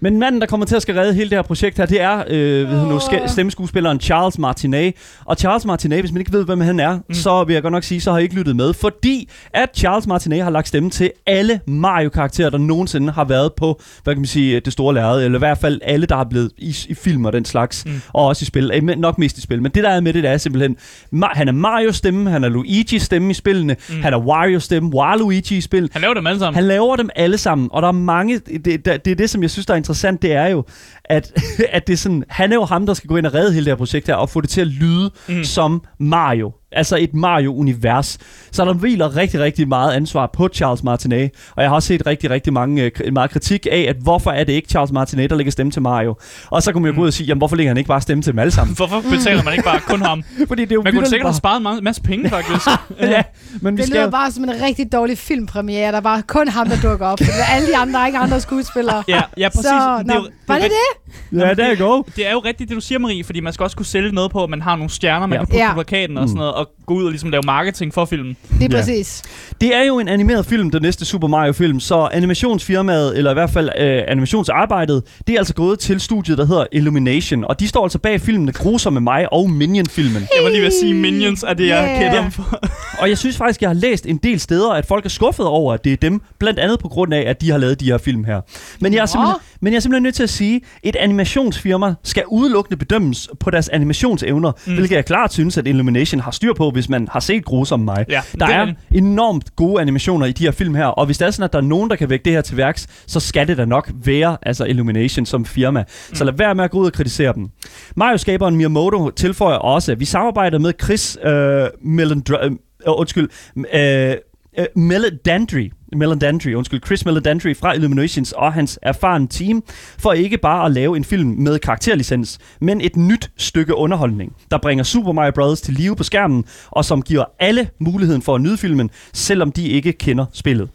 Men manden, der kommer til at skal redde hele det her projekt her, det er øh, ved nu, ske- stemmeskuespilleren Charles Martinet. Og Charles Martinet, hvis man ikke ved, hvem han er, mm. så vil jeg godt nok sige, så har I ikke lyttet med. Fordi at Charles Martinet har lagt stemme til alle Mario-karakterer, der nogensinde har været på, hvad kan man sige, det store lærred. Eller i hvert fald alle, der har blevet i, i film og den slags. Mm. Og også i spil. Men Nok mest i spil. Men det, der er med det, det er simpelthen, Ma- han er Mario-stemme, han er Luigi-stemme i spillene, mm. han er Wario-stemme, Waluigi i spil. Han laver dem alle sammen. Han laver dem alle sammen, og der er mange... Det, det, det er det, som jeg synes, der er interessant, det er jo, at, at det er sådan, han er jo ham, der skal gå ind og redde hele det her projekt her, og få det til at lyde mm. som Mario. Altså et Mario-univers. Så der hviler rigtig, rigtig meget ansvar på Charles Martinet. Og jeg har også set rigtig, rigtig mange, øh, meget kritik af, at hvorfor er det ikke Charles Martinet, der lægger stemme til Mario? Og så kunne man jo gå ud og sige, jamen hvorfor lægger han ikke bare stemme til dem alle sammen? Hvorfor betaler man ikke bare kun ham? Fordi det er jo Man kunne sikkert have sparet en ma- masse penge, faktisk. Ja, men vi Det skal... lyder bare som en rigtig dårlig filmpremiere. Der er bare kun ham, der dukker op. Alle de andre er ikke andre skuespillere. Ja, ja præcis. Så, det, er nå, jo, var det, det er, det? Ja, der er go. det er jo rigtigt, det du siger, Marie, fordi man skal også kunne sælge noget på, at man har nogle stjerner, man Ja. kan putte Ja. på plakaten og sådan Mm. noget, og gå ud og ligesom lave marketing for filmen. Lige Ja. præcis. Det er jo en animeret film, den næste Super Mario-film, så animationsfirmaet, eller i hvert fald øh, animationsarbejdet, det er altså gået til studiet, der hedder Illumination, og de står altså bag filmene Grusomme mig og Minion-filmen. Jeg var lige ved at sige Minions, er det, jeg Yeah. kender dem for. Og jeg synes faktisk, jeg har læst en del steder, at folk er skuffet over, at det er dem, blandt andet på grund af, at de har lavet de her film her. Men jeg er simpelthen, men jeg er simpelthen nødt til at sige, et animationsfirma skal udelukkende bedømmes på deres animationsevner, Mm. hvilket jeg klart synes, at Illumination har styr på, hvis man har set Grusomme mig. Ja, Der er det. enormt gode animationer i de her film her, og hvis det er sådan, at der er nogen, der kan vække det her til værks, så skal det da nok være altså Illumination som firma. Mm. Så lad være med at gå ud og kritisere dem. Mario-skaberen Miyamoto tilføjer også, at vi samarbejder med Chris øh, Melandra- øh, undskyld, øh, øh, Meledandri, Meledandri, undskyld, Chris Meledandri fra Illuminations og hans erfarne team, for ikke bare at lave en film med karakterlicens, men et nyt stykke underholdning, der bringer Super Mario Bros. til live på skærmen, og som giver alle muligheden for at nyde filmen, selvom de ikke kender spillet.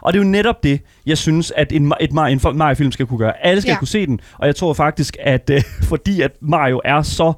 Og det er jo netop det, jeg synes, at en, et Mario-film skal kunne gøre. Alle skal ja. kunne se den, og jeg tror faktisk, at øh, fordi at Mario er så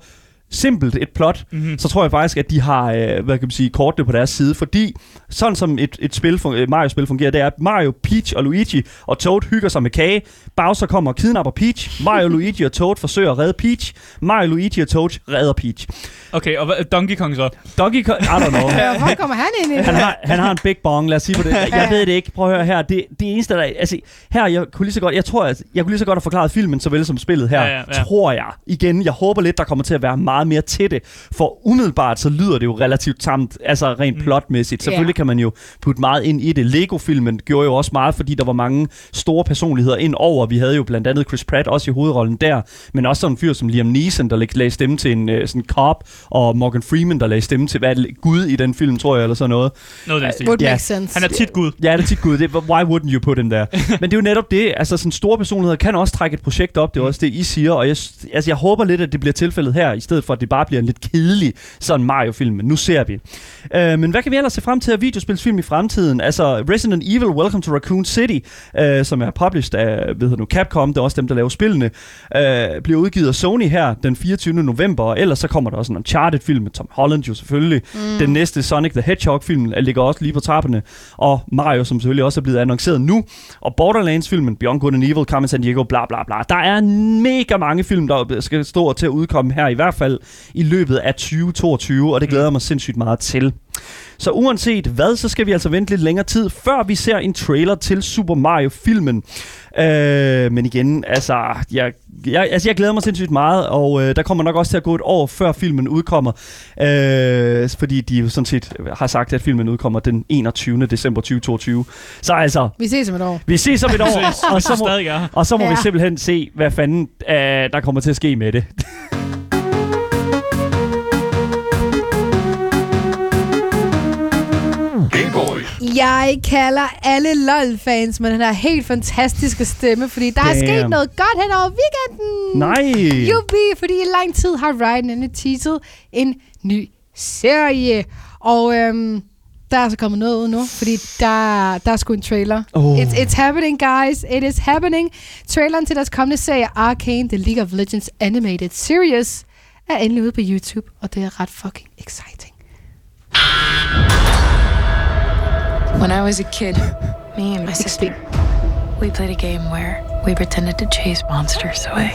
simpelt et plot, mm-hmm. så tror jeg faktisk, at de har, øh, hvad kan man sige, kortene på deres side, fordi sådan som et, et spil, fun- et Mario-spil fungerer, det er, at Mario, Peach og Luigi og Toad hygger sig med kage, Bowser kommer og kidnapper Peach, Mario, Luigi og Toad forsøger at redde Peach, Mario, Luigi og Toad redder Peach. Okay, og hvad, Donkey Kong så? Donkey Kong, I don't know. Hvor kommer han ind i Han har, han har en big bong, lad os sige på det. Jeg ved det ikke. Prøv at høre her. Det, det eneste, der... Altså, her, jeg kunne lige så godt... Jeg tror, at jeg kunne lige så godt have forklaret filmen, såvel som spillet her. Ja, ja, ja. Tror jeg. Igen, jeg håber lidt, der kommer til at være meget mere til det. For umiddelbart, så lyder det jo relativt tamt, altså rent Mm. plotmæssigt. Selvfølgelig Ja. kan man jo putte meget ind i det. Lego-filmen gjorde jo også meget, fordi der var mange store personligheder ind over. Vi havde jo blandt andet Chris Pratt også i hovedrollen der, men også sådan en fyr som Liam Neeson, der lag- lagde stemme til en øh, sådan cop, og Morgan Freeman, der lagde stemme til hvad det, Gud i den film, tror jeg, eller sådan noget. Noget stil. Would Ja. make sense. Han er tit gud. Ja, det er tit gud. Det, why wouldn't you put him there? Men det er jo netop det. Altså, sådan store personligheder kan også trække et projekt op. Det er Mm. også det, I siger. Og jeg, altså, jeg håber lidt, at det bliver tilfældet her, i stedet for, at det bare bliver en lidt kedelig sådan Mario-film. Men nu ser vi. Uh, men hvad kan vi ellers se frem til af videospilsfilm i fremtiden? Altså, Resident Evil Welcome to Raccoon City, uh, som er published af hedder nu, Capcom, det er også dem, der laver spillene, uh, bliver udgivet af Sony her den 24. november. Og ellers så kommer der også en Uncharted-film med Tom Holland jo selvfølgelig. Mm. Den næste Sonic the Hedgehog-film ligger også lige på trapperne. Og Mario, som selvfølgelig også er blevet annonceret nu. Og Borderlands-filmen, Beyond Good and Evil, Carmen San Diego, bla bla bla. Der er mega mange film, der skal stå til at udkomme her, i hvert fald i løbet af 2022, og det glæder jeg mig sindssygt meget til. Så uanset hvad, så skal vi altså vente lidt længere tid, før vi ser en trailer til Super Mario-filmen. Øh, men igen, altså jeg, jeg, altså, jeg glæder mig sindssygt meget, og øh, der kommer nok også til at gå et år, før filmen udkommer. Øh, fordi de jo sådan set har sagt, at filmen udkommer den 21. december 2022. Så altså, Vi ses om et år. vi ses om et år, og så må, og så må ja. vi simpelthen se, hvad fanden øh, der kommer til at ske med det. Jeg kalder alle LOL-fans med den her helt fantastiske stemme, fordi der er Damn. sket noget godt hen over weekenden. Nej! Jubi, fordi i lang tid har Ryan nemlig teaset en ny serie. Og øhm, der er altså kommet noget ud nu, fordi der, der er sgu en trailer. Oh. It's, it's happening, guys. It is happening. Traileren til deres kommende serie, Arcane, The League of Legends Animated Series, er endelig ude på YouTube, og det er ret fucking exciting. When I was a kid, me and my sister, we played a game where we pretended to chase monsters away.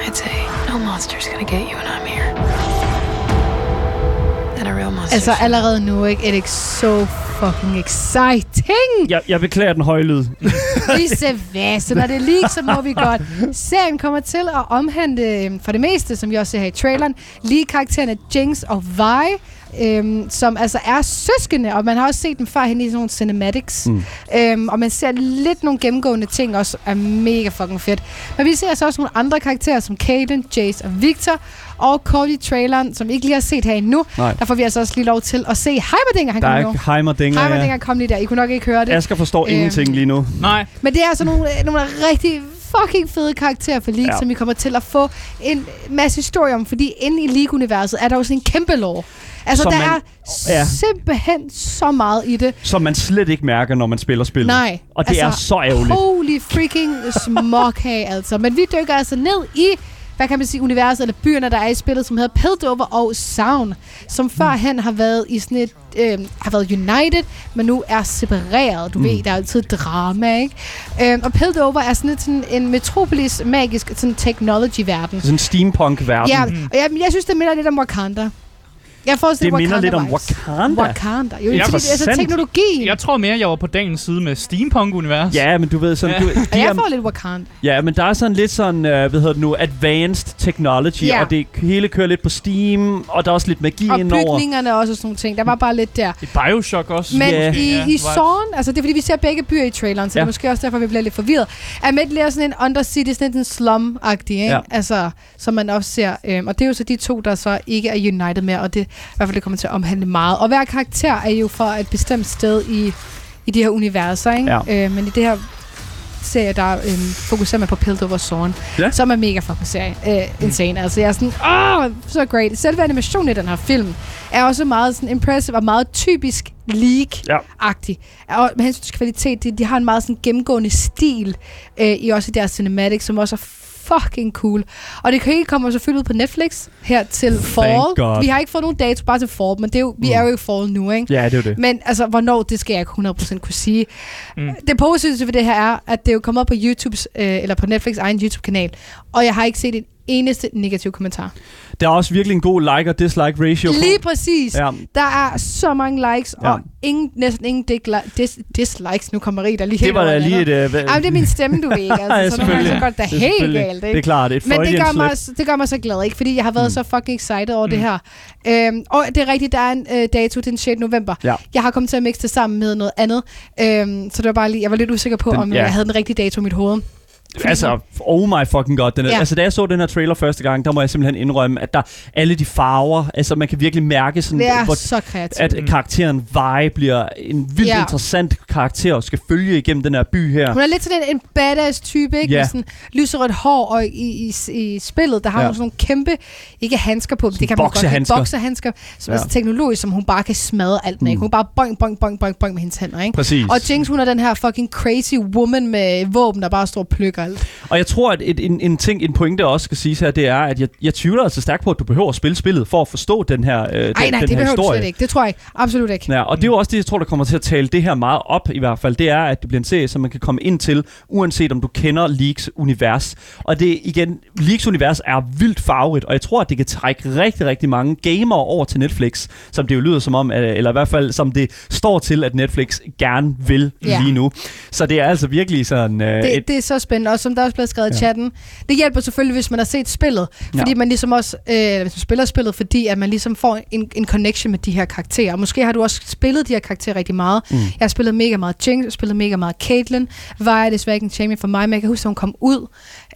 I'd say, no monster's gonna get you when I'm here. Then a real monster. Altså allerede nu, ikke? It is so fucking exciting! Jeg, jeg beklager den høje lyd. Vise hvad, så når det er leak, så må vi godt. Serien kommer til at omhandle, øhm, for det meste, som vi også ser her i traileren, lige karaktererne Jinx og Vi, øhm, som altså er søskende, og man har også set dem førhen i sådan nogle cinematics. Mm. Øhm, og man ser lidt nogle gennemgående ting, også er mega fucking fedt. Men vi ser altså også nogle andre karakterer, som Kaden, Jace og Victor, og Cody traileren, som vi ikke lige har set her endnu. Nej. Der får vi altså også lige lov til at se Heimerdinger, han Der kommer er nu. Heimerdinger, Heimerdinger ja. kom lige der. I kunne nok ikke høre det. Asger forstår Øhm, ingenting lige nu. Nej. Men det er altså nogle, nogle rigtig fucking fede karakterer for League, Ja. ja. som vi kommer til at få en masse historie om, fordi inde i League-universet er der jo sådan en kæmpe lore. Altså, der man- er ja. simpelthen så meget i det. Som man slet ikke mærker, når man spiller spillet. Nej. Og det altså, er så ærgerligt. Holy freaking smokhag, altså. Men vi dykker altså ned i hvad kan man sige, universet eller byerne, der er i spillet, som hedder Piltover og Sound, som førhen har været i sådan et, øh, har været united, men nu er separeret. Du mm. ved, der er altid drama, ikke? Øh, og Piltover er sådan, et, sådan en metropolis magisk sådan technology-verden. Sådan en steampunk-verden. Ja, og jeg, jeg synes, det minder lidt om Wakanda. Jeg får Det minder lidt om Wakanda. Wakanda. Jo, Ja, fordi, altså teknologien. Jeg tror mere, jeg var på dagens side med Steampunk-univers. Ja, men du ved sådan... Ja. Du, Og de jeg er, får lidt Wakanda. ja, men der er sådan lidt sådan, uh, hvad hedder det nu, advanced technology, Ja. og det hele kører lidt på Steam, og der er også lidt magi Og indover. bygningerne også og sådan nogle ting. Der var bare lidt der. I Bioshock også. Men Ja. i, Ja, i. Zorn, altså det er fordi, vi ser begge byer i traileren, så ja. det er måske også derfor, vi bliver lidt forvirret. Er med lidt sådan en undercity, sådan en slum-agtig, ikke? Ja. Altså, som man også ser. Øhm, og det er jo så de to, der så ikke er united med, og det i hvert fald det kommer til at omhandle meget. Og hver karakter er jo fra et bestemt sted i, i de her universer, ikke? Ja. Øh, men i det her serie, der øhm, fokuserer man på Piltover Zorn, Ja. som er mega fucking serie. Øh, insane. Altså, jeg er sådan, åh, så great. Selve animationen i den her film er også meget sådan impressive og meget typisk League-agtig. Og med hensyn til kvalitet, de, de har en meget sådan gennemgående stil øh, i også deres cinematic, som også er fucking cool. Og det hele kommer selvfølgelig ud på Netflix her til fall. Vi har ikke fået nogen dato bare til fall, men det er jo, vi Mm. er jo i fall nu, ikke? Ja, det er det. Men altså, hvornår, det skal jeg ikke 100% kunne sige. Mm. Det positive ved det her er, at det er jo kommet op på YouTubes, øh, eller på Netflix egen YouTube-kanal, og jeg har ikke set en eneste negativ kommentar. Der er også virkelig en god like og dislike ratio på. Lige præcis. Ja. Der er så mange likes, Ja. og ingen, næsten ingen dis- dislikes. Nu kommer Marie der lige Det var da lige et... Uh, hvad- Jamen, det er min stemme, du ved ikke. Ja, Altså, så nogle gange så selvfølgelig. går det da Det er helt galt, Det ikke? er klart, et Men det gør, mig, det gør mig så glad, ikke? Fordi jeg har været mm. så fucking excited over mm. det her. Øhm, og det er rigtigt, der er en øh, dato den 6. november. Ja. Jeg har kommet til at mixe det sammen med noget andet. Øhm, så det var bare lige, jeg var lidt usikker på, Den- om ja. ja. jeg havde den rigtige dato i mit hoved. Altså, oh my fucking god. Den er, Ja. Altså, da jeg så den her trailer første gang, der må jeg simpelthen indrømme, at der alle de farver, altså man kan virkelig mærke sådan, Det er hvor, så kreativt. at karakteren Vi bliver en vildt Ja. interessant karakter og skal følge igennem den her by her. Hun er lidt sådan en, en badass type, ikke? Ja. Med sådan lyserødt hår, og i, i, i spillet, der har Ja. hun sådan nogle kæmpe, ikke handsker på, men det kan man godt lide, boksehandsker, som Ja. er så teknologisk, som hun bare kan smadre alt med. Mm. Mm. Hun bare boing, boing, boing, boing, boing med hendes hænder, ikke? Præcis. Og Jinx, hun er den her fucking crazy woman med våben, der bare står og plukker alt. Og jeg tror, at et, en, en ting, en pointe også skal siges her, det er, at jeg, jeg tvivler altså stærkt på, at du behøver at spille spillet for at forstå den her, øh, den, Nej, nej, den det her behøver du historie. slet ikke. Det tror jeg ikke. Absolut ikke. Ja, og det er jo også det, jeg tror, der kommer til at tale det her meget op i hvert fald. Det er, at det bliver en serie, som man kan komme ind til, uanset om du kender Leaks univers. Og det igen, Leaks univers er vildt farverigt, og jeg tror, at det kan trække rigtig, rigtig mange gamere over til Netflix, som det jo lyder som om, øh, eller i hvert fald som det står til, at Netflix gerne vil Ja. lige nu. Så det er altså virkelig sådan øh, Det, et... det er så spændende, og som der også blev skrevet Ja. i chatten, det hjælper selvfølgelig, hvis man har set spillet, fordi Ja. man ligesom også, øh, hvis man spiller spillet, fordi at man ligesom får en, en connection med de her karakterer. Og måske har du også spillet de her karakterer rigtig meget. Mm. Jeg har spillet mega meget Jinx, jeg har spillet mega meget Caitlyn, var desværre ikke en champion for mig, men jeg kan huske, at hun kom ud,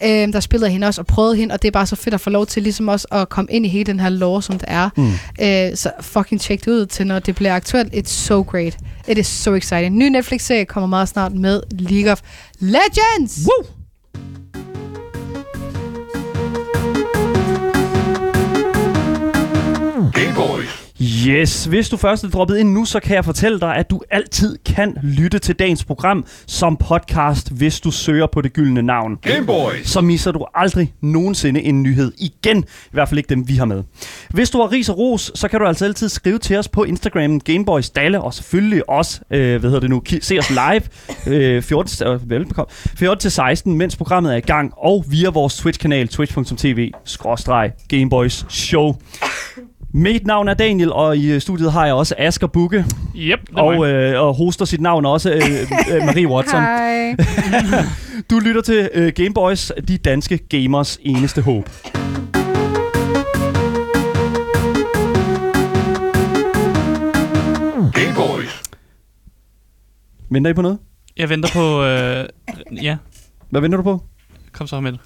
øh, der spillede hende også og prøvede hende, og det er bare så fedt at få lov til ligesom også at komme ind i hele den her lore, som det er. Mm. Øh, så fucking tjek det ud til, når det bliver aktuelt. It's so great. It is so exciting. Ny Netflix-serie kommer meget snart med League of Legends! Woo! Yes, hvis du først er droppet ind nu, så kan jeg fortælle dig, at du altid kan lytte til dagens program som podcast, hvis du søger på det gyldne navn. Gameboys. Så misser du aldrig nogensinde en nyhed igen. I hvert fald ikke dem, vi har med. Hvis du har ris og ros, så kan du altså altid skrive til os på Instagram, Gameboys Dalle, og selvfølgelig også, øh, hvad hedder det nu, se os live øh, 14, øh, velbekomme, 14 til 16, mens programmet er i gang, og via vores Twitch-kanal, twitch.tv, skråstreg, Gameboys Show. Mit navn er Daniel, og i studiet har jeg også Asger Bukke, Yep, og, øh, og hoster sit navn også, øh, øh, Marie Watson. Hej. Du lytter til øh, Gameboys, de danske gamers eneste håb. Gameboys. Venter I på noget? Jeg venter på... Øh, ja, Hvad venter du på? kom så med det.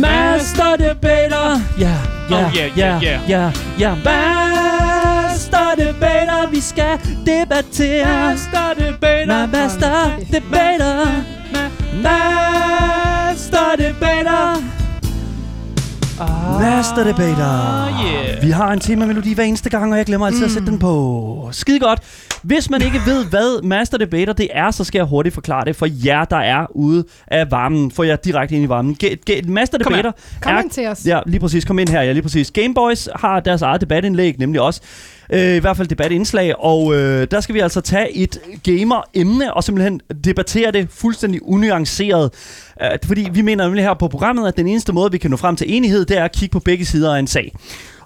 Master Debater! Ja, ja, Oh, yeah, ja, yeah, yeah. ja, ja. Master Debater, vi skal debattere. Master Debater. Master Debater. Master Debater. Master Debater. yeah. Vi har en temamelodi hver eneste gang, og jeg glemmer altid mm. at sætte den på. Skide godt. Hvis man ikke ved, hvad Master Debater det er, så skal jeg hurtigt forklare det for jer, der er ude af varmen. Får jeg direkte ind i varmen. Ge- ge- Master Kom. Debater Kom er ind til os. Ja, lige præcis. Kom ind her. Ja, lige præcis. Gameboys har deres eget debatindlæg, nemlig også. Øh, I hvert fald debatindslag. Og øh, der skal vi altså tage et gamer-emne og simpelthen debattere det fuldstændig unuanceret. Fordi vi mener nemlig her på programmet, at den eneste måde, vi kan nå frem til enighed, det er at kigge på begge sider af en sag.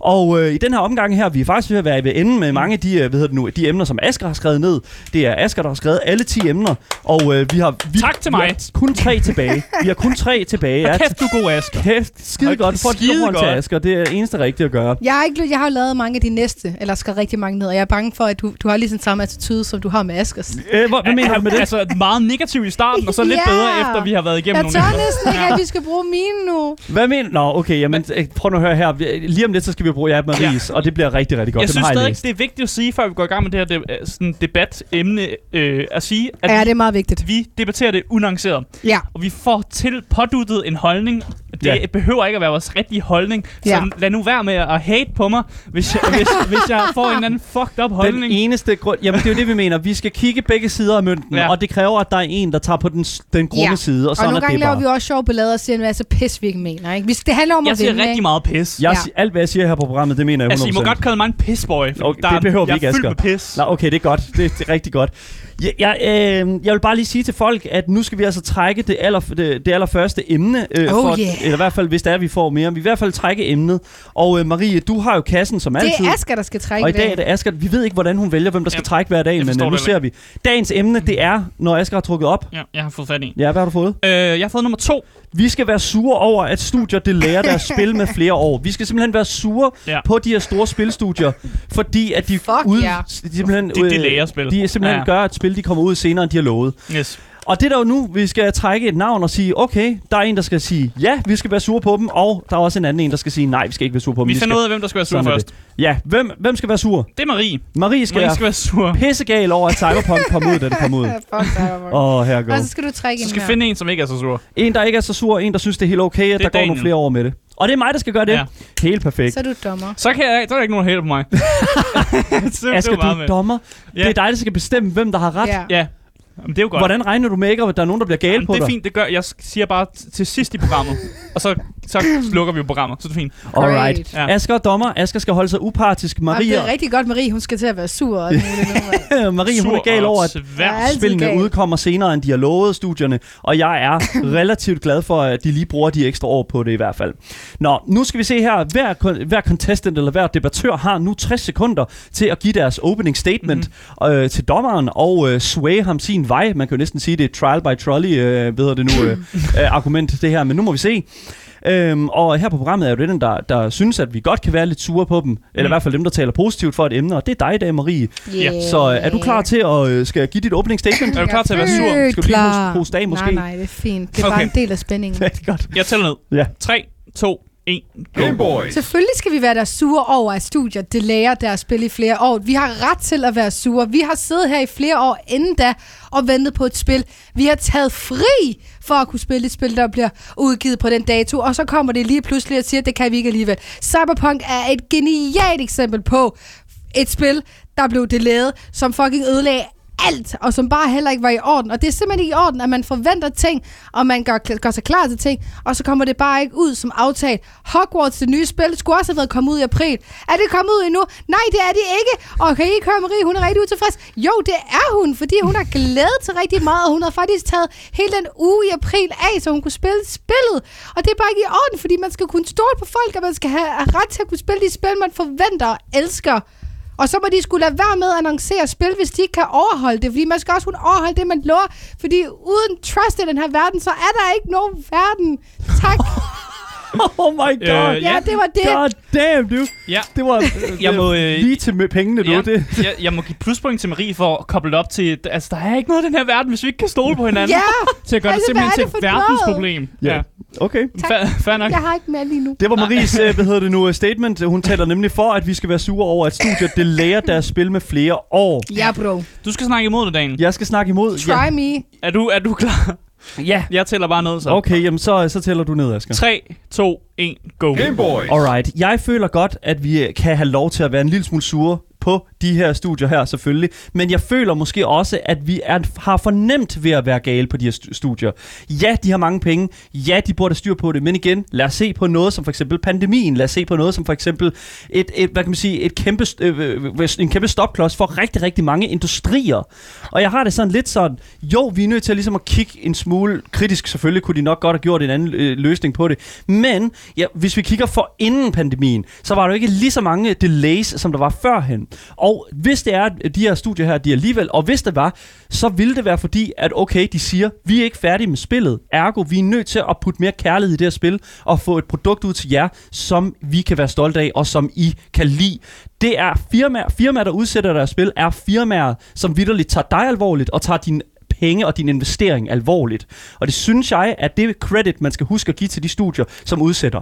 Og øh, i den her omgang her, vi er faktisk ved at være ved enden med mange af de, øh, hvad hedder det nu, de emner, som Asger har skrevet ned. Det er Asger, der har skrevet alle 10 emner, og øh, vi har... Vi, Tak til vi mig. har kun tre tilbage. Vi har kun tre tilbage. Ja, kæft, du er god, Asger. Kæft, skide Hold godt. For et til. Asger. Det er det eneste rigtige at gøre. Jeg har, ikke, jeg har lavet mange af de næste, eller skrevet rigtig mange ned, og jeg er bange for, at du, du har lige sådan samme attitude, som du har med Askers. Øh, hvor, hvad mener du med det? Altså, meget negativ i starten, og så lidt Ja. bedre, efter vi har været igennem Jeg nogle tør emner. næsten ikke, at vi skal bruge mine nu. Hvad mener Nå, okay, jamen, øh, prøv nu at høre her. Vi- Lige om lidt, så skal vi jo bruge ja, Maries, ja. og det bliver rigtig, rigtig godt. jeg Dem synes jeg stadig, læst. det er vigtigt at sige, før vi går i gang med det her det, øh, sådan debat-emne, øh, at sige, at Ja, vi, det er meget vigtigt. vi debatterer det unuanceret. Ja. Og vi får til påduttet en holdning. Det Ja. behøver ikke at være vores rigtige holdning. Så Ja. lad nu være med at hate på mig, hvis jeg, hvis, hvis jeg får en anden fucked up Den holdning. eneste grund... Jamen, det er jo det, vi mener. Vi skal kigge begge sider af mønten, ja. Og det kræver, at der er en, der tager på den, den grumme Ja. side, og Og sådan nogle er gange det laver bare. vi også sjov ballade og siger en masse pis, vi ikke mener. Ikke? Det handler om jeg at siger vinde, rigtig ikke? meget pis. Jeg, Ja. ja. Alt, hvad jeg siger her på programmet, det mener jeg 100%. Altså, I må godt kalde mig en pissboy. for Okay, der det er- behøver vi jeg ikke, er fyldt Asger. med pis. Nå, okay, det er godt. Det, det er rigtig godt. Jeg, jeg, øh, jeg vil bare lige sige til folk, at nu skal vi altså trække det, aller, det, det allerførste emne. Øh, Oh, for, yeah. Eller i hvert fald, hvis der er, vi får mere. Vi i hvert fald trække emnet. Og øh, Marie, du har jo kassen som Det altid. er Asger, der skal trække og i dag er det Asger. Vi ved ikke, hvordan hun vælger, hvem der skal Jamen, trække hver dag, men øh, nu det ser vi. Dagens emne, det er, når Asger har trukket op. Ja, jeg har fået fat i. Ja, hvad har du fået? Øh, jeg har fået nummer to. Vi skal være sure over, at studier det lærer deres spil med flere år. Vi skal simpelthen være sure Ja. på de her store spilstudier, fordi at de, Fuck ud, ja. de simpelthen, De- de øh, lærer spil. De simpelthen Ja. gør, at spil de kommer ud senere, end de har lovet. Yes. Og det er der jo nu, vi skal trække et navn og sige, okay, der er en, der skal sige, ja, vi skal være sure på dem, og der er også en anden en, der skal sige, nej, vi skal ikke være sure på dem. Vi finder ud af, hvem der skal være sur først. det. Ja, hvem, hvem skal være sur? Det er Marie. Marie skal, Marie være skal være sur. pissegal over, at Cyberpunk kom ud, da det kom ud. Åh, oh, her Og går. så skal du trække Så en skal her. finde en, som ikke er så sur. En, der ikke er så sur, en, der synes, det er helt okay, at Det er der går nogle Daniel. flere år med det. Og det er mig, der skal gøre det. Ja. Helt perfekt. Så er du dommer. Så, kan jeg, så er der ikke nogen, der hater på mig. Asger, du er dommer. Ja. Det er dig, der skal bestemme, hvem der har ret. Ja. Ja, Jamen, det er jo godt. Hvordan regner du med ikke, at der er nogen, der bliver gale Jamen, på det er dig? fint, det gør jeg. siger bare t- til sidst i programmet. og så, så slukker vi jo programmet, så det er fint. Alright. Ja. Asger er dommer. Asger skal holde sig upartisk. Maria. Maria, det er rigtig godt, Marie. Hun skal til at være sur. Og. Marie hun er Sur gal over, at spillene gal. udkommer senere, end de har lovet studierne. Og jeg er relativt glad for, at de lige bruger de ekstra år på det i hvert fald. Nå, nu skal vi se her. Hver, hver contestant eller hver debattør har nu 60 sekunder til at give deres opening statement Mhm. mm-hmm. øh, til dommeren og øh, sway ham sin vej. Man kan jo næsten sige, det er trial by trolley, øh, ved det nu, øh, øh, argument det her. Men nu må vi se. Øhm, og her på programmet er jo det den, der, der synes, at vi godt kan være lidt sure på dem. Eller i Mm. hvert fald dem, der taler positivt for et emne. Og det er dig i dag, Marie. Yeah. Så øh, er du klar til at øh, skal jeg give dit opening statement? Er du klar til at være sur? Skal du lige hoste- hoste af, måske? Nej, nej, det er fint. Det er bare Okay. en del af spændingen. Ja, det er godt. Jeg tæller ned. Ja. 3, 2, 1, go. Game Boy. Selvfølgelig skal vi være der sure over, at studiet det lærer deres spil i flere år. Vi har ret til at være sure. Vi har siddet her i flere år inden da og ventet på et spil. Vi har taget fri for at kunne spille et spil, der bliver udgivet på den dato. Og så kommer det lige pludselig og siger, at det kan vi ikke alligevel. Cyberpunk er et genialt eksempel på et spil, der blev delayet, som fucking ødelagde alt, og som bare heller ikke var i orden. Og det er simpelthen ikke i orden, at man forventer ting, og man gør, gør sig klar til ting, og så kommer det bare ikke ud som aftalt. Hogwarts, det nye spil, skulle også have været kommet ud i april. Er det kommet ud endnu? Nej, det er det ikke. Og kan I ikke høre Marie, hun er rigtig utilfreds? Jo, det er hun, fordi hun har glædet sig rigtig meget, og hun har faktisk taget hele den uge i april af, så hun kunne spille spillet. Og det er bare ikke i orden, fordi man skal kunne stole på folk, og man skal have ret til at kunne spille de spil, man forventer og elsker. Og så må de skulle lade være med at annoncere spil, hvis de ikke kan overholde det. Fordi man skal også kunne overholde det, man lover. Fordi uden trust i den her verden, så er der ikke nogen verden. Tak. Oh my god. Øh, ja, ja. det var det. God damn, du. Ja. Det var øh, Jeg må, øh, øh, lige til med pengene, du. Ja, Det. jeg, jeg må give pluspoint til Marie for at koble det op til... Altså, der er ikke noget i den her verden, hvis vi ikke kan stole på hinanden. Ja, Til at gøre altså, det simpelthen er til det et verdensproblem. Ja. Okay. Tak. Fair, fair nok. jeg har ikke mere lige nu. Det var Maries, øh, hvad hedder det nu, øh, statement. Hun taler nemlig for, at vi skal være sure over, at studiet det lærer deres spil med flere år. Ja, bro. Du skal snakke imod det, Daniel. Jeg skal snakke imod. Try me. Er du, er du klar? Ja. Jeg tæller bare ned, så. Okay, jamen så, så tæller du ned, Asger. 3, 2, 1, go. Game Boys. Alright. Jeg føler godt, at vi kan have lov til at være en lille smule sure på de her studier her, selvfølgelig. Men jeg føler måske også, at vi er, har fornemt ved at være gale på de her studier. Ja, de har mange penge. Ja, de burde have styr på det. Men igen, lad os se på noget som for eksempel pandemien. Lad os se på noget som for eksempel et, et hvad kan man sige, et kæmpe, øh, øh, øh, en kæmpe stopklods for rigtig, rigtig mange industrier. Og jeg har det sådan lidt sådan, jo, vi er nødt til ligesom at kigge en smule kritisk. Selvfølgelig kunne de nok godt have gjort en anden øh, løsning på det. Men ja, hvis vi kigger for inden pandemien, så var der jo ikke lige så mange delays, som der var førhen. Og hvis det er, at de her studier her, de alligevel, og hvis det var, så ville det være fordi, at okay, de siger, vi er ikke færdige med spillet. Ergo, vi er nødt til at putte mere kærlighed i det her spil, og få et produkt ud til jer, som vi kan være stolte af, og som I kan lide. Det er firmaer, firmaer der udsætter deres spil, er firmaer, som vidderligt tager dig alvorligt, og tager din penge og din investering alvorligt. Og det synes jeg, at det credit, man skal huske at give til de studier, som udsætter.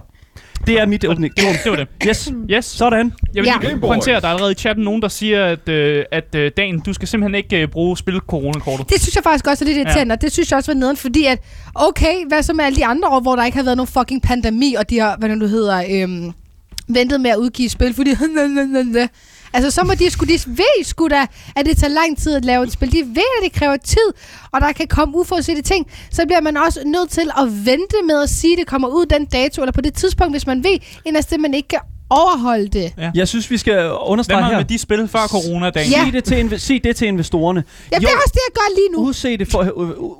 Det er mit åbning. Det var det. Yes. Yes. Sådan. Jeg vil Ja. lige pointere, at der er allerede i chatten nogen, der siger, at, øh, at øh, Dan, du skal simpelthen ikke øh, bruge spil coronakortet. Det synes jeg faktisk også er lidt irriterende, ja. og det synes jeg også var nederen, fordi at, okay, hvad så med alle de andre år, hvor der ikke har været nogen fucking pandemi, og de har, hvad nu hedder, øhm, ventet med at udgive spil, fordi Altså, så må de sgu, de ved sgu da, at det tager lang tid at lave et spil. De ved, at det kræver tid, og der kan komme uforudsete ting. Så bliver man også nødt til at vente med at sige, at det kommer ud den dato, eller på det tidspunkt, hvis man ved, inderst det, man ikke kan overholde det. Jeg synes, vi skal understrege med her. med de spil før corona, Dan? Ja. Sig, det til, sig det til investorerne. Ja, det er også det, jeg gør lige nu. Udsete, for,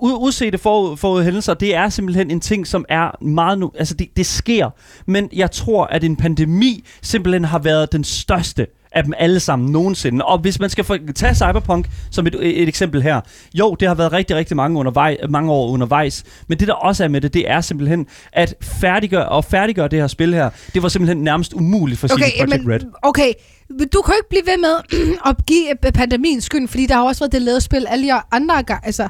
ud, udsete for, forud hændelser, det er simpelthen en ting, som er meget nu... Altså, det, det sker. Men jeg tror, at en pandemi simpelthen har været den største af dem alle sammen nogensinde. Og hvis man skal for, tage Cyberpunk som et, et eksempel her. Jo, det har været rigtig, rigtig mange, undervej, mange år undervejs. Men det, der også er med det, det er simpelthen, at færdiggøre, og færdiggøre det her spil her, det var simpelthen nærmest umuligt for Okay, CD Projekt Red. okay, men du kan jo ikke blive ved med at give øh, pandemien skyld, fordi der har også været det lavet spil alle de andre, altså,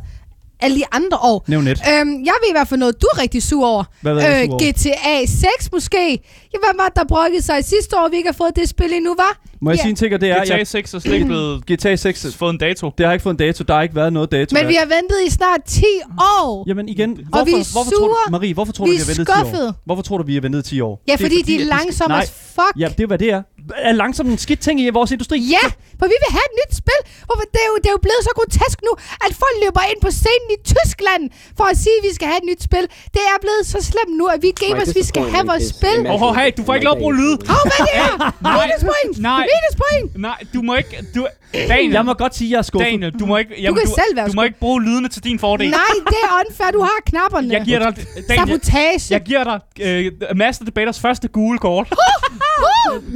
alle de andre år. Nævn et. Øhm, jeg ved i hvert fald noget, du er rigtig sur over. Hvad var jeg sur over? GTA 6 måske. Ja, hvad var der brokkede sig sidste år, vi ikke har fået det spil endnu, var? Må jeg Ja. sige en ting, og det er... GTA Jeg, 6 er slet ikke blevet GTA 6, fået en dato. det har ikke fået en dato. Der har ikke været noget dato. Men der. vi har ventet i snart 10 år. Jamen igen, hvorfor, vi er hvorfor tror du, sure. Marie, hvorfor tror Vi du, vi har ventet 10 år? skuffede. Hvorfor tror du, vi har ventet 10 år? Ja, Det fordi, de er langsomme as fuck. Ja, det er hvad det er. Er langsomt en skidt ting i vores industri? Ja, for vi vil have et nyt spil. Hvorfor? Det, er jo, det er jo blevet så grotesk nu, at folk løber ind på scenen i Tyskland for at sige, at vi skal have et nyt spil. Det er blevet så slemt nu, at vi gamers, vi skal have vores spil. Åh, oh, hey, du får ikke lov at bruge lyd. Hov, hvad er det her? Nej. Minuspoint! Nej. Minuspoint! Nej, du må ikke... Du, Daniel, Jeg må godt sige, at jeg er skuffet. Daniel, du må ikke... Jamen, kan du, selv være Du må ikke bruge lydene til din fordel. Nej, det er unfair. Du har knapperne. Jeg giver dig... Daniel, Sabotage. jeg giver dig øh, Master Debaters første gule kort.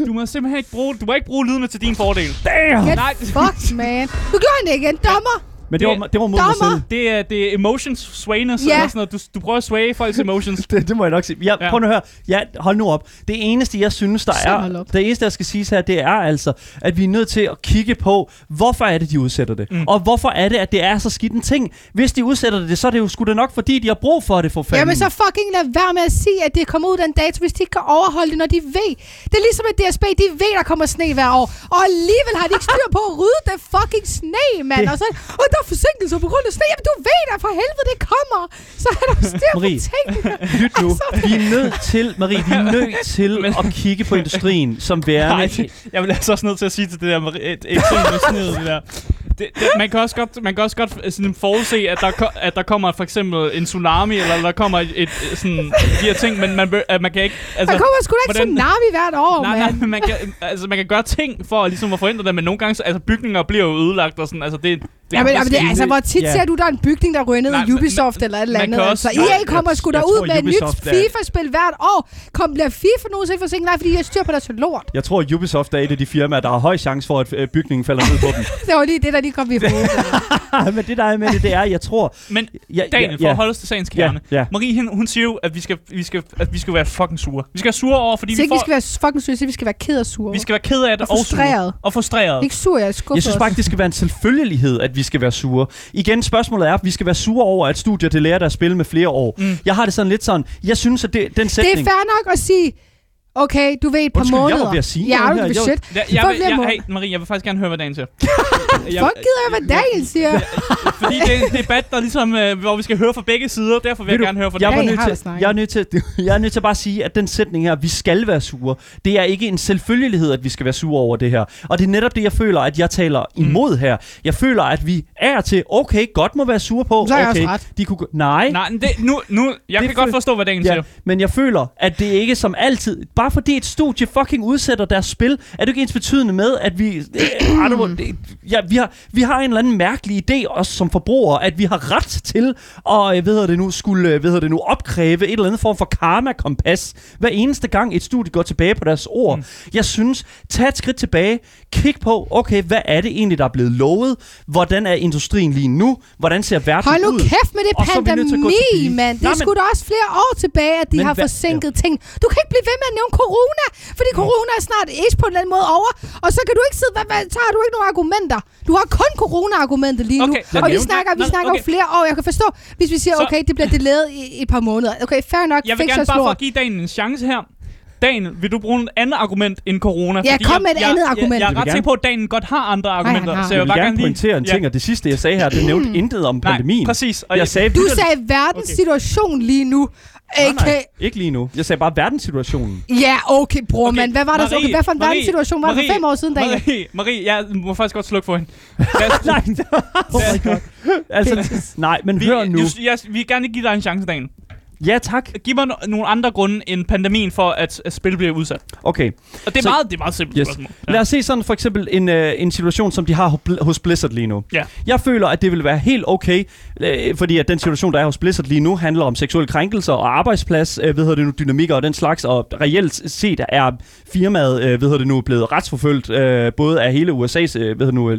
Du må simpelthen ikke bruge... Du må ikke bruge lydene til din fordel. Damn! Get Nej. fucked, man. Du gjorde det igen. Dommer. Men det var, det var mod mig Dommer. selv. Det er, det er emotions swayness, eller sådan noget. Du, du prøver at swaye folks emotions. Det, det må jeg nok sige. Ja, Ja. Prøv nu at høre. Ja, hold nu op. Det eneste, jeg synes, der er... Det eneste, der skal siges her, det er altså, at vi er nødt til at kigge på, hvorfor er det, de udsætter det? Mm. Og hvorfor er det, at det er så skidt en ting? Hvis de udsætter det, så er det jo sgu da nok, fordi de har brug for det for fanden. Jamen så fucking lad være med at sige, at det kommer ud den dato, hvis de ikke kan overholde det, når de ved. Det er ligesom, at DSB, de ved, der kommer sne hver år. Og alligevel har de ikke styr på at rydde det fucking sne, mand. Det- Og så, og der er forsinkelser på grund af sne. Jamen du ved da for helvede, det kommer. Så er der styr på Marie, tingene. Lyt nu. Altså, Vi er nødt til, Marie, vi er nødt til Men- at kigge på industrien som værende... Nej, jeg vil altså også nødt til at sige til det der med et, et ting med snedet, det der. Det, det, man, kan også godt, man kan også godt øh, sådan forudse, at der, ko- at der kommer for eksempel en tsunami, eller der kommer et, et sådan, de her ting, men man, at man kan ikke... Altså, der kommer sgu da ikke hvordan- tsunami hvert år, Nej, nej, mand. men man kan, altså, man kan gøre ting for at, ligesom at forhindre det, men nogle gange, så- altså bygninger bliver jo ødelagt og sådan, altså det... det Jamen, jamen, det, ske. altså, hvor tit Ja. ser du, der er en bygning, der ryger ned Nej, i men- Ubisoft eller et eller man andet? kan Altså, også- EA Nej, kommer sgu da jeg ud med et nyt FIFA-spil hvert år. Kom, bliver FIFA nogensinde forsinket? Nej, fordi jeg styr på deres lort. Jeg tror, at Ubisoft er et af de firmaer, der har høj chance for, at øh, bygningen falder ned på dem. Det var lige det, der lige kom i hovedet. Men det, der er med det, det er, jeg tror... Men Ja, Daniel, for at holde os til sagens kerne. Ja, ja. Marie, hun, hun siger jo, at vi skal, vi, skal, at vi skal være fucking sure. Vi skal være sure over, fordi Så vi ikke, vi får... skal være fucking sure, så vi skal være ked og sure. Vi skal være ked af det Og og, frustreret. Og frustreret. Ikke sur, jeg er skuffet Jeg synes faktisk, det skal være en selvfølgelighed, at vi skal være sure. Igen, spørgsmålet er, at vi skal være sure over, at studier det lærer der at spille med flere år. Mm. Jeg har det sådan lidt sådan, jeg synes, at det, den Det er sætning... fair nok at sige, okay, du ved et par Undskyld, jeg var måneder. ved at sige ja, noget du her. Jeg- shit. For jeg, vil, jeg, måneder. hey, Marie, jeg vil faktisk gerne høre, hvad Dan siger. jeg, Fuck gider jeg, hvad Daniel siger. fordi det er en debat, der ligesom, øh, hvor vi skal høre fra begge sider, derfor vil jeg Ved du, gerne høre fra jeg, dig. var nødt har til, snakket. jeg, er nødt til, jeg er nødt til bare at sige, at den sætning her, vi skal være sure, det er ikke en selvfølgelighed, at vi skal være sure over det her. Og det er netop det, jeg føler, at jeg taler imod her. Jeg føler, at vi er til, okay, godt må være sure på. Så har jeg okay, også ret. De kunne, nej, Nej, men det, nu, nu, jeg Det kan godt forstå, hvad Dan Ja, siger. men jeg føler, at det ikke som altid... Bare fordi et studie fucking udsætter deres spil, er det ikke ens betydende med, at vi... Øh, know, ja, vi, har, vi har en eller anden mærkelig idé, også som forbrugere, at vi har ret til at, øh, hvad hedder det nu, skulle, øh, hvad hedder det nu, opkræve et eller andet form for karma-kompas, hver eneste gang et studie går tilbage på deres ord. Mm. Jeg synes, tag et skridt tilbage, kig på, okay, hvad er det egentlig, der er blevet lovet? Hvordan er industrien lige nu? Hvordan ser verden Hold nu ud? kæft med det Og pandemi, mand. Det Nej, er men- sgu da også flere år tilbage, at de Men har hvad- forsinket ting. Du kan ikke blive ved med at nævne corona, fordi corona er snart is på en eller anden måde over. Og så kan du ikke sidde, hvad, hvad, så har du ikke nogen argumenter. Du har kun corona-argumentet lige Okay, nu. jeg Og vi snakker, vi snakker okay. jo flere år. Jeg kan forstå, hvis vi siger, Så- okay, det bliver delayet i, i et par måneder. Okay, fair nok. Jeg vil gerne bare for at give Dan en chance her. Daniel, vil du bruge et andet argument end corona? Ja, kom jeg- med et jeg, andet jeg, argument. Jeg, jeg Jeg er ret sikker på, at Daniel godt har andre argumenter. har. så Jeg jeg vil gerne lige... pointere en ting, og det sidste, jeg sagde her, det nævnte intet om Nej, pandemien. præcis. Og Jeg sagde Du vitterligt- sagde verdens situation lige nu. Nej, AK. nej, ikke lige nu. Jeg sagde bare verdenssituationen. Ja, okay, bror, Okay, okay, Hvad var der så? Marie, Okay, hvad for en Marie, verdenssituation var det for Marie, fem år siden, Daniel? Marie, Marie, jeg må faktisk godt slukke for hende. Lad os- nej, oh my god. Altså, nej, men vi, hør nu. Du, jeg, vi vil gerne give dig en chance, Daniel. Ja, tak. Giv mig no- nogle andre grunde end pandemien for, at, at spil bliver udsat. Okay. Og det er, Så- meget, det er meget simpelt Yes. spørgsmål. Lad os se sådan for eksempel en, øh, en situation, som de har hos Blizzard lige nu. Ja. Jeg føler, at det vil være helt okay, øh, fordi at den situation, der er hos Blizzard lige nu, handler om seksuelle krænkelser og arbejdsplads, øh, ved hedder det nu, dynamikker og den slags, og reelt set er firmaet, øh, ved hedder det nu, blevet retsforfølgt, øh, både af hele USA's, øh, ved hedder nu,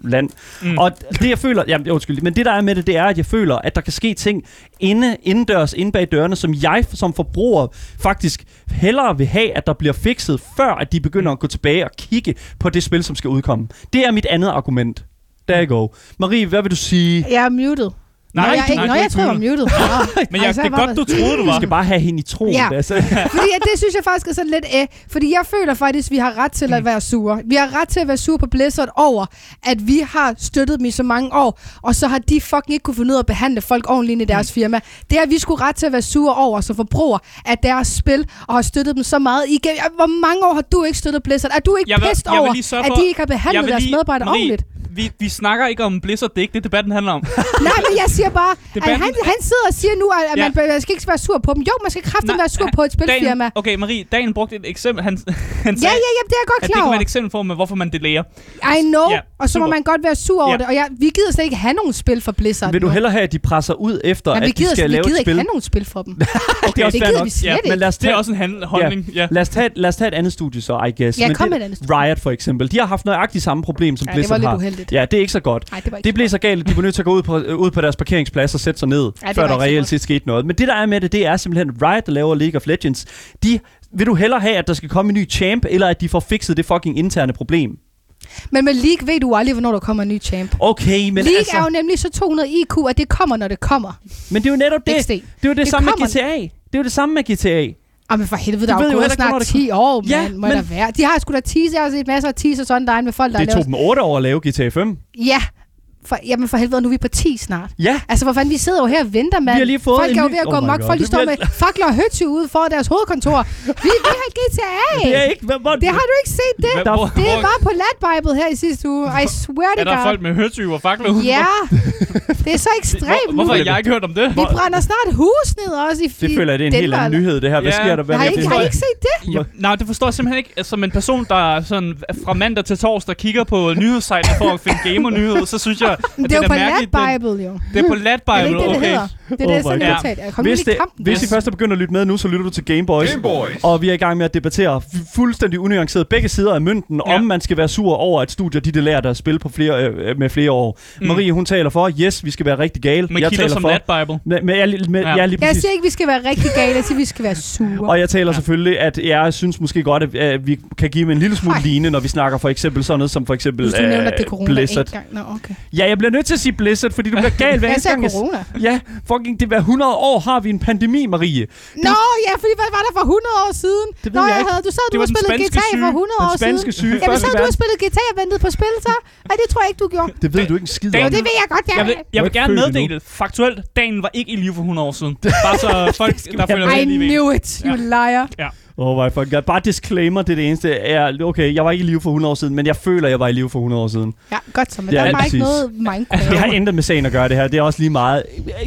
land. Mm. Og det jeg føler, jamen undskyld, men det der er med det, det er, at jeg føler, at der kan ske ting inde, indendørs, inde bag dørene, som jeg som forbruger faktisk hellere vil have, at der bliver fikset, før at de begynder at gå tilbage og kigge på det spil, som skal udkomme. Det er mit andet argument. There you go. Marie, hvad vil du sige? Jeg er muted. Nej, Nå, jeg, ikke, nej, Nå, er jeg ikke tror, jeg var muted. Nå. Men jeg, Ej, så det er godt, bare- du troede, du var. skal bare have hende i troen. Ja. Altså. Fordi at det synes jeg faktisk er sådan lidt æh, fordi jeg føler faktisk, at vi har ret til at være sure. Vi har ret til at være sure på Blizzard over, at vi har støttet dem i så mange år, og så har de fucking ikke kunne finde ud af at behandle folk ordentligt i deres firma. Det har vi skulle ret til at være sure over som forbruger af deres spil, og har støttet dem så meget igennem. Hvor mange år har du ikke støttet Blizzard? Er du ikke Jeg vil- pissed over, lige at de ikke har behandlet vil deres lige- medarbejdere ordentligt? Vi, vi snakker ikke om Blizzard, det er ikke det, debatten handler om. Nej, men jeg siger bare, at Debatten- han, han sidder og siger nu, at, at Ja. man, man skal ikke være sur på dem. Jo, man skal kraftigt Nej, være sur på et spilfirma. Daniel, okay, Marie, Daniel brugte et eksempel. Han, han Ja, sagde, ja, ja, det er jeg godt at det klar over. være et eksempel for, med, hvorfor man delayer. I know, Ja, ja, og så må super. man godt være sur over Ja. det. Og jeg, vi gider slet ikke have nogen spil for Blizzard Vil du hellere have, at de presser ud efter, Men vi at de gider, skal vi lave gider et ikke spil? have nogen spil for dem. Okay, det er også det gider nok. vi slet Ja, ikke. Men lad os Det er tage, også en holdning. Ja. lad, os tage, lad os tage et andet studie så, I guess. Ja, kom det- med et andet studie. Riot for eksempel. De har haft nøjagtigt samme problem, som Ja, det Blizzard har. Ja, det er ikke så godt. Nej, det Det blev så galt, at de var nødt til at gå ud på, ud på deres parkeringsplads og sætte sig ned, det før der reelt set skete noget. Men det, der er med det, det er simpelthen Riot, der laver League of Legends. De, vil du hellere have, at der skal komme en ny champ, eller at de får fikset det fucking interne problem? Men med League ved du aldrig, hvornår der kommer en ny champ. Okay, men League altså... er jo nemlig så 200 IQ, at det kommer, når det kommer. Men det er jo netop det. XD. Det er jo det, Det samme kommer- med GTA. Det er jo det samme med GTA. Jamen for helvede, Du der er jo gået snart hvornår det 10 år, Ja, man. Må men- der være. De har sgu da teaser, jeg har set masser af teasers online med folk, der Det har tog lavet... dem 8 år at lave GTA 5. Ja, for, jamen for helvede, nu er vi på 10 snart. Ja, Altså, for fanden, vi sidder jo her og venter, mand. Vi har lige fået Folk en er jo ved at Oh gå my mok. God, Folk, de står med fakler og høtsy ude for deres hovedkontor. Vi, vi har GTA. det er ikke... Hvor, hvor, Det har du ikke set, det? Hvad- Der- hvor- Det hvor- var på Latbible her i sidste uge. I swear to Er der God. folk med hørtyve og fakler ude? Ja, det er så ekstremt Hvor, hvorfor har jeg ikke hørt om det? Vi brænder snart hus ned også i det føler jeg, det er en helt anden nyhed, det her. Hvad sker der? Hvad Har I, det? ikke, har I ikke set det? Ja, nej, det forstår jeg simpelthen ikke. Som en person, der sådan fra mandag til torsdag kigger på nyhedssejten for at finde gamer-nyheder, så synes jeg, Det er jo på den- Latbible, jo. Det er på det Latbible, ikke det, det okay. hedder? Det er Oh det, sådan God. det udtalt. Jeg kom Hvis, det, i kampen. hvis I først er begyndt at lytte med nu, så lytter du til Game Boys. Game Boys. Og vi er i gang med at debattere fu- fuldstændig unuanceret begge sider af mønten, Ja. om man skal være sur over, at studier de, de lærer deres spil på flere, øh, med flere år. Mm. Marie, hun taler for, yes, vi skal være rigtig gale. Med jeg taler som for. Latbible. Med, med, med, med, Ja. ja. lige Jeg siger ikke, vi skal være rigtig gale. Jeg siger, vi skal være sure. Og jeg taler selvfølgelig, at jeg synes måske godt, at, at vi kan give dem en lille smule line, når vi snakker for eksempel sådan noget som for eksempel at øh, Blizzard. Nå, okay. Ja, jeg bliver nødt til at sige Blizzard, fordi du bliver gal hver eneste gang. jeg- corona. Ja, fucking, det hver 100 år har vi en pandemi, Marie. Nå, ja, fordi hvad var der for 100 år siden? Det ved Nå, jeg jeg ikke. havde, du sad, Det du var har den spillet spanske GTA for syge. 100 Den år spanske siden. syge Jamen, så du har spillet GTA og ventet på spil, så? Nej, det tror jeg ikke, du gjorde. Det ved du ikke en skid om. Det ved jeg godt, jeg Jeg vil, jeg vil er gerne meddele, faktuelt, dagen var ikke i live for 100 år siden. Bare så folk, der følger med I knew it, you liar. Oh my fucking god. Bare disclaimer, det er det eneste. Er, okay, jeg var ikke i live for 100 år siden, men jeg føler, jeg var i live for 100 år siden. Ja, godt så, men Ja, der er bare ikke noget Minecraft. Det har intet med sagen at gøre, det her. Det er også lige meget.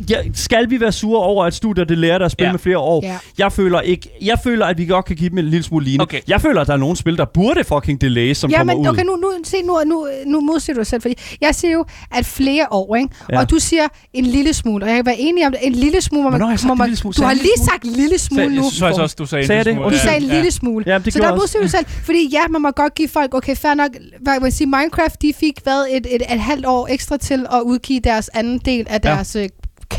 Ja, skal vi være sure over, at studier det lærer dig at spille Ja. med flere år? Ja. Jeg føler ikke. Jeg føler, at vi godt kan give dem en lille smule line. Okay. Jeg føler, at der er nogle spil, der burde fucking delay, som Ja, kommer men ud. okay, nu, nu, se, nu, nu, nu modsiger du dig selv, fordi jeg siger jo, at flere år, ikke? Ja. Og du siger en lille smule, og jeg kan være enig om det, en lille smule, hvor man, Hvornår har jeg sagt hvor man lille smule? du har lige sagt lille smule Så, nu. jeg synes også, du sagde Sagde en Du lille smule. Sagde en Ja. lille smule. Ja, det så der jeg du selv. Fordi ja, man må godt give folk, okay, fair nok, hvad man sige, Minecraft, de fik hvad, et, et, et halvt år ekstra til at udgive deres anden del af deres ja.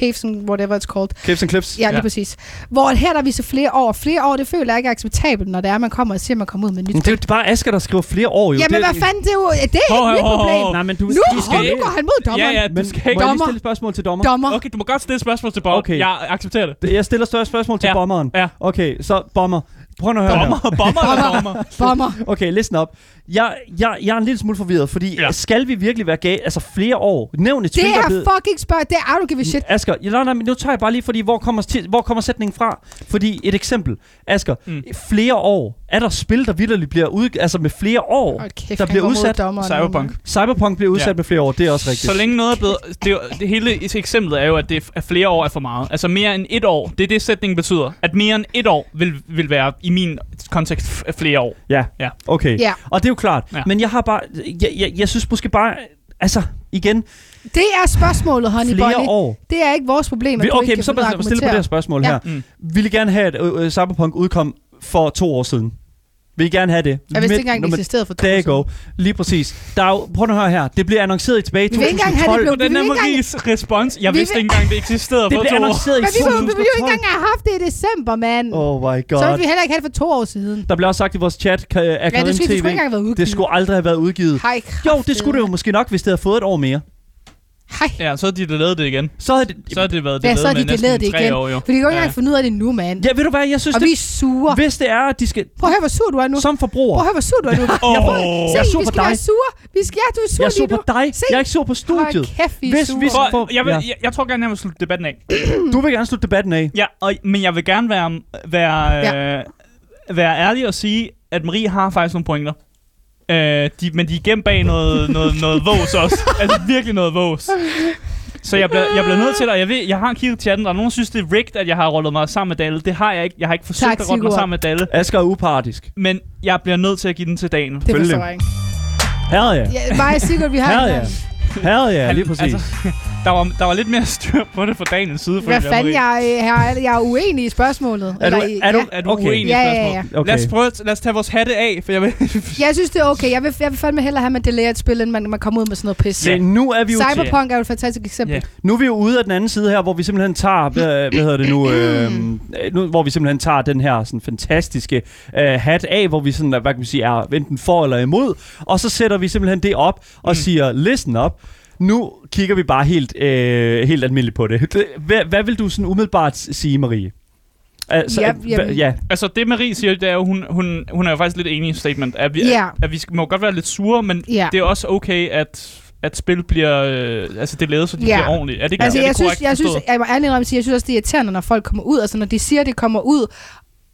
caves, and whatever it's called. Clips and clips. Ja, lige Ja. præcis. Hvor her der viser flere år. Flere år, det føler jeg ikke er acceptabelt, når det er, man kommer og siger, at man kommer ud med nyt. Men det er jo bare Asger, der skriver flere år, jo. Jamen, det, hvad fanden, det er jo det er Hov, ikke mit hov, hov, problem. hov. Nej, men du, Nu, du skal, nu går han mod dommeren. Ja, ja, Men du skal må ikke... jeg lige Dommer. stille et spørgsmål til dommer? Dommer. Okay, du må godt stille spørgsmål til Bob. Okay. Jeg accepterer det. Jeg stiller større spørgsmål til Ja. bommeren. Ja. Okay, så bommer. Prøv nu at høre bomber, bomber. Bomber. Okay, listen op. Jeg, jeg, jeg er en lille smule forvirret, fordi Ja. skal vi virkelig være gay? Altså flere år. Nævn et Det er blevet- fucking spørg. Det er, I don't give a shit. Asger, ja, nej, nej, men nu tager jeg bare lige, fordi hvor kommer, ti- hvor kommer sætningen fra? Fordi et eksempel. Asger, Mm. flere år. Er der spil, der vidderligt bliver ud, altså med flere år, kæft, der bliver udsat? Cyberpunk. Cyberpunk bliver udsat Ja. med flere år, det er også rigtigt. Så længe noget er blevet... Det, det hele eksemplet er jo, at det er- flere år er for meget. Altså mere end et år. Det er det, sætningen betyder. At mere end et år vil, vil være i min kontekst flere år. Ja, Ja. okay. Ja. Og det jo klart. Ja. Men jeg har bare, jeg, jeg, jeg synes måske bare, altså igen, Det er spørgsmålet, Honey flere Bunny. år. Det er ikke vores problem, at Vi, du okay, ikke men så kan bare stille på det her spørgsmål Ja. her. Mm. Vil I gerne have, at øh, øh, Cyberpunk udkom for to år siden? Vil I gerne have det? Jeg vidste ikke engang, det eksisterede for to There år you go. Lige præcis. Der er jo, prøv nu at høre her. Det bliver annonceret i tilbage i Vi vil ikke engang have 2012. det blev- den er Maries respons. Jeg Vi vidste vil- ikke engang, det eksisterede det for blev to år. annonceret i Men vi, ville jo ikke 2012. engang have haft det i december, mand. Oh my Så ville god. vi heller ikke have det for to år siden. Der blev også sagt i vores chat af Ja, det skulle, det skulle TV. ikke engang have været udgivet. Det skulle aldrig have været udgivet. Hej, Jo, det skulle det jo måske nok, hvis det havde fået et år mere. Hej. Ja, så har de lavet det igen. Så havde det... Så har det været Ja, det så har med de næsten det tre igen. år, jo. For de kan jo ikke Ja. engang finde ud af det nu, mand. Ja, ved du hvad, jeg synes, Og det, vi er sure. hvis det er, at de skal... Prøv at høre, hvor sur du er nu. Som forbruger... Prøv at høre, hvor sur du er nu. Åh. Se, Jeg er sur vi på skal være dig. sure. Vi skal, ja, du er sur Jeg er sur på dig. Se. Jeg er ikke sur på studiet. Hold kæft, vi er Hvis sure. vi For, jeg, vil, ja. jeg, jeg tror gerne, jeg vil slutte debatten af. Du vil gerne slutte debatten af. Ja, og, men jeg vil gerne være, være, øh, være ærlig og sige, at Marie har faktisk nogle pointer. Øh, de, men de er gemt bag noget, noget, noget vås også. altså virkelig noget vås. Så jeg bliver, jeg bliver nødt til det, og jeg, ved, jeg har kigget til chatten, og nogen synes, det er rigged, at jeg har rollet mig sammen med Dalle. Det har jeg ikke. Jeg har ikke forsøgt Tak, at rolle mig sammen med Dalle. Asger er upartisk. Men jeg bliver nødt til at give den til Daniel. Det forstår jeg ikke. Herre ja. Ja, mig og Sigurd, vi har Herre ja. Herre ja, Han- lige præcis. altså, der, var, der var lidt mere styr på det fra Daniels side. Hvad føler fanden, jeg, jeg, jeg er uenig i spørgsmålet. Er du- Eller er du- ja. Er du Okay. uenig i Ja, ja, spørgsmålet? ja. Okay. Lad os prøve, lad os tage vores hatte af, for jeg vil... Jeg synes, det er okay. Jeg vil, jeg vil fandme hellere have, at man delayer et spil, end man, man kommer ud med sådan noget pis. Se, nu er vi jo Cyberpunk er jo et fantastisk eksempel. Ja. Nu er vi jo ude af den anden side her, hvor vi simpelthen tager, hvad, hvad hedder det nu, øh, nu, hvor vi simpelthen tager den her sådan fantastiske øh, hat af, hvor vi sådan, hvad kan man sige, er enten for eller imod, og så sætter vi simpelthen det op og Mm. siger, listen up. Nu kigger vi bare helt, øh, helt almindeligt på det. Det- Hvad, hvad vil du sådan umiddelbart sige, Marie? Altså, Ja, hva- jamen- ja, Altså, det Marie siger, det er jo, hun, hun, hun er jo faktisk lidt enig i statement. At vi, Ja. at, at vi må godt være lidt sure, men Ja. det er også okay, at, at spil bliver... Øh, altså, det er lavet, så de Ja. bliver ordentligt. Er det ikke Altså, er det jeg synes, korrekt jeg, synes, jeg må ærligt sige, jeg synes også, det er irriterende, når folk kommer ud. Altså, når de siger, det kommer ud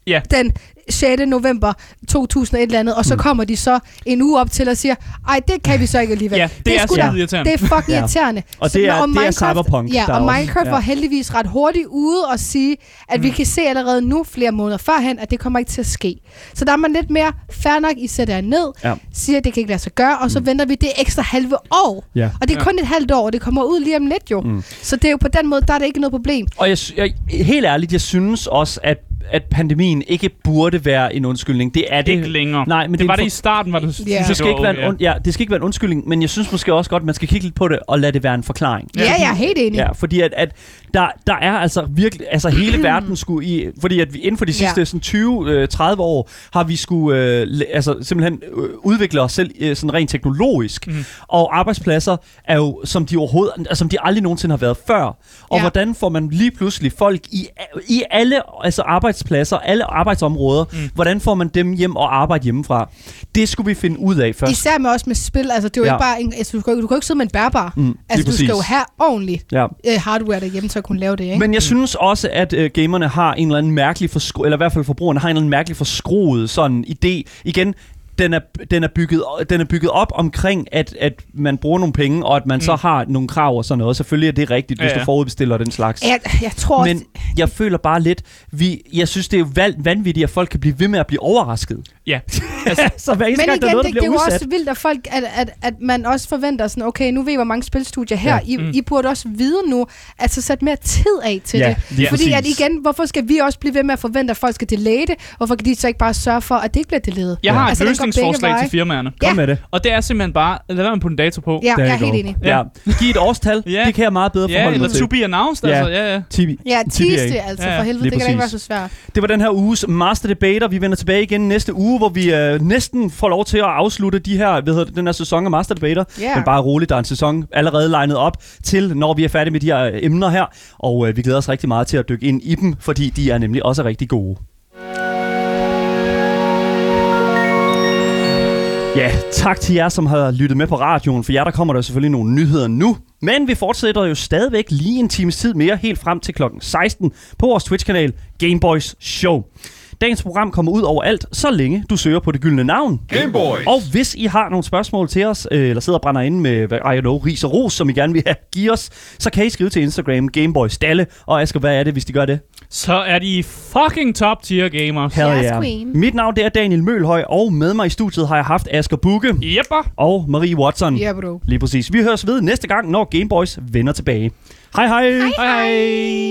Ja. den 6. november 2001 eller andet, og så Mm. kommer de så en uge op til og siger, ej, det kan vi så ikke alligevel. Ja, det er sgu så da- irriterende. Det er fucking Ja. irriterende. Og Så det er- når det er Minecraft- Cyberpunk, Ja, og Minecraft ja. var heldigvis ret hurtigt ude og sige, at Mm. vi kan se allerede nu, flere måneder førhen, at det kommer ikke til at ske. Så der er man lidt mere fair nok, I sætter jer ned, Ja. siger, at det kan ikke lade sig gøre, og så venter vi det ekstra halve år. ja. Og det er Ja. kun et halvt år, og det kommer ud lige om lidt jo. Mm. Så det er jo på den måde, der er det ikke noget problem. Og jeg, jeg, helt ærligt, jeg synes også, at, at pandemien ikke burde være en undskyldning. Det er det. Ikke længere. Nej, men det, det, var er det i starten, var det... synes jeg, det skal ikke være en, und, ja, det skal ikke være en undskyldning, men jeg synes måske også godt, at man skal kigge lidt på det og lade det være en forklaring. Ja, jeg er helt enig. Ja, fordi at, at der, der er altså virkelig, altså hele verden skulle i, fordi at vi inden for de sidste Ja. sådan 20-30 år, har vi skulle øh, altså simpelthen øh, udvikle os selv øh, sådan rent teknologisk, Mhm. og arbejdspladser er jo, som de overhovedet, altså, som de aldrig nogensinde har været før. Og Ja. hvordan får man lige pludselig folk i, i alle altså arbejdspladser, alle arbejdsområder, Mm. hvordan får man dem hjem og arbejde hjemmefra? Det skulle vi finde ud af først. Især med også med spil. Altså, det er jo Ja. ikke bare en, altså, du, kan, jo- du kan jo ikke sidde med en bærbar. Mm, Altså, du skal jo have ordentligt Ja. øh, hardware derhjemme, så at kunne lave det, ikke? Men jeg synes også, at øh, gamerne har en eller anden mærkelig forskru- eller i hvert fald forbrugerne har en eller anden mærkelig forskruet sådan idé. Igen, den er, den er, bygget, den er bygget op omkring, at, at man bruger nogle penge, og at man mm. så har nogle krav og sådan noget. Selvfølgelig er det rigtigt, hvis Ja, ja. du forudbestiller den slags. jeg, jeg tror Men jeg føler bare lidt, vi, jeg synes, det er vanvittigt, at folk kan blive ved med at blive overrasket. Ja. så hver eneste men gang, der er igen, noget, det, der det er bliver jo også vildt, at, folk, at, at, at man også forventer sådan, okay, nu ved I, hvor mange spilstudier her. Ja. I, Mm. I burde også vide nu, at så sætte mere tid af til Ja, det. lige Fordi at præcis. igen, hvorfor skal vi også blive ved med at forvente, at folk skal delay det? Hvorfor kan de så ikke bare sørge for, at det ikke bliver delayet? Jeg har Altså, veje. til firmaerne. Ja. Kom med det. Og det er simpelthen bare, lad være med at putte en dato på. Ja, jeg er helt enig. Ja. Giv et årstal, Ja. det kan jeg meget bedre Ja, forholde eller mig til. to be announced, Ja. altså. Ja, ja. Tibi. Ja, det altså, Ja, ja, for helvede. lige Det kan da ikke være så svært. Det var den her uges Master Debater. Vi vender tilbage igen næste uge, hvor vi øh, næsten får lov til at afslutte de her, hvad hedder det, den her sæson af Master Debater. Ja. Men bare roligt, der er en sæson allerede legnet op til, når vi er færdige med de her øh, emner her. Og øh, vi glæder os rigtig meget til at dykke ind i dem, fordi de er nemlig også rigtig gode. Ja, tak til jer, som har lyttet med på radioen. For jer, der kommer der selvfølgelig nogle nyheder nu. Men vi fortsætter jo stadigvæk lige en times tid mere, helt frem til klokken 16 på vores Twitch-kanal Gameboys Show. Dagens program kommer ud overalt, så længe du søger på det gyldne navn. Gameboys! Og hvis I har nogle spørgsmål til os, øh, eller sidder og brænder inde med, hvad, I know, ris og ros, som I gerne vil have, give os, så kan I skrive til Instagram Gameboys Dalle. Og Asger, hvad er det, hvis de gør det? Så er de fucking top tier gamers. Hell Yes, yeah. queen. Mit navn det er Daniel Mølhøj, og med mig i studiet har jeg haft Asger Bukke Jepper. og Marie Watson. Ja, bro. Lige præcis. Vi høres ved næste gang, når Gameboys vender tilbage. Hej hej! Hej hej.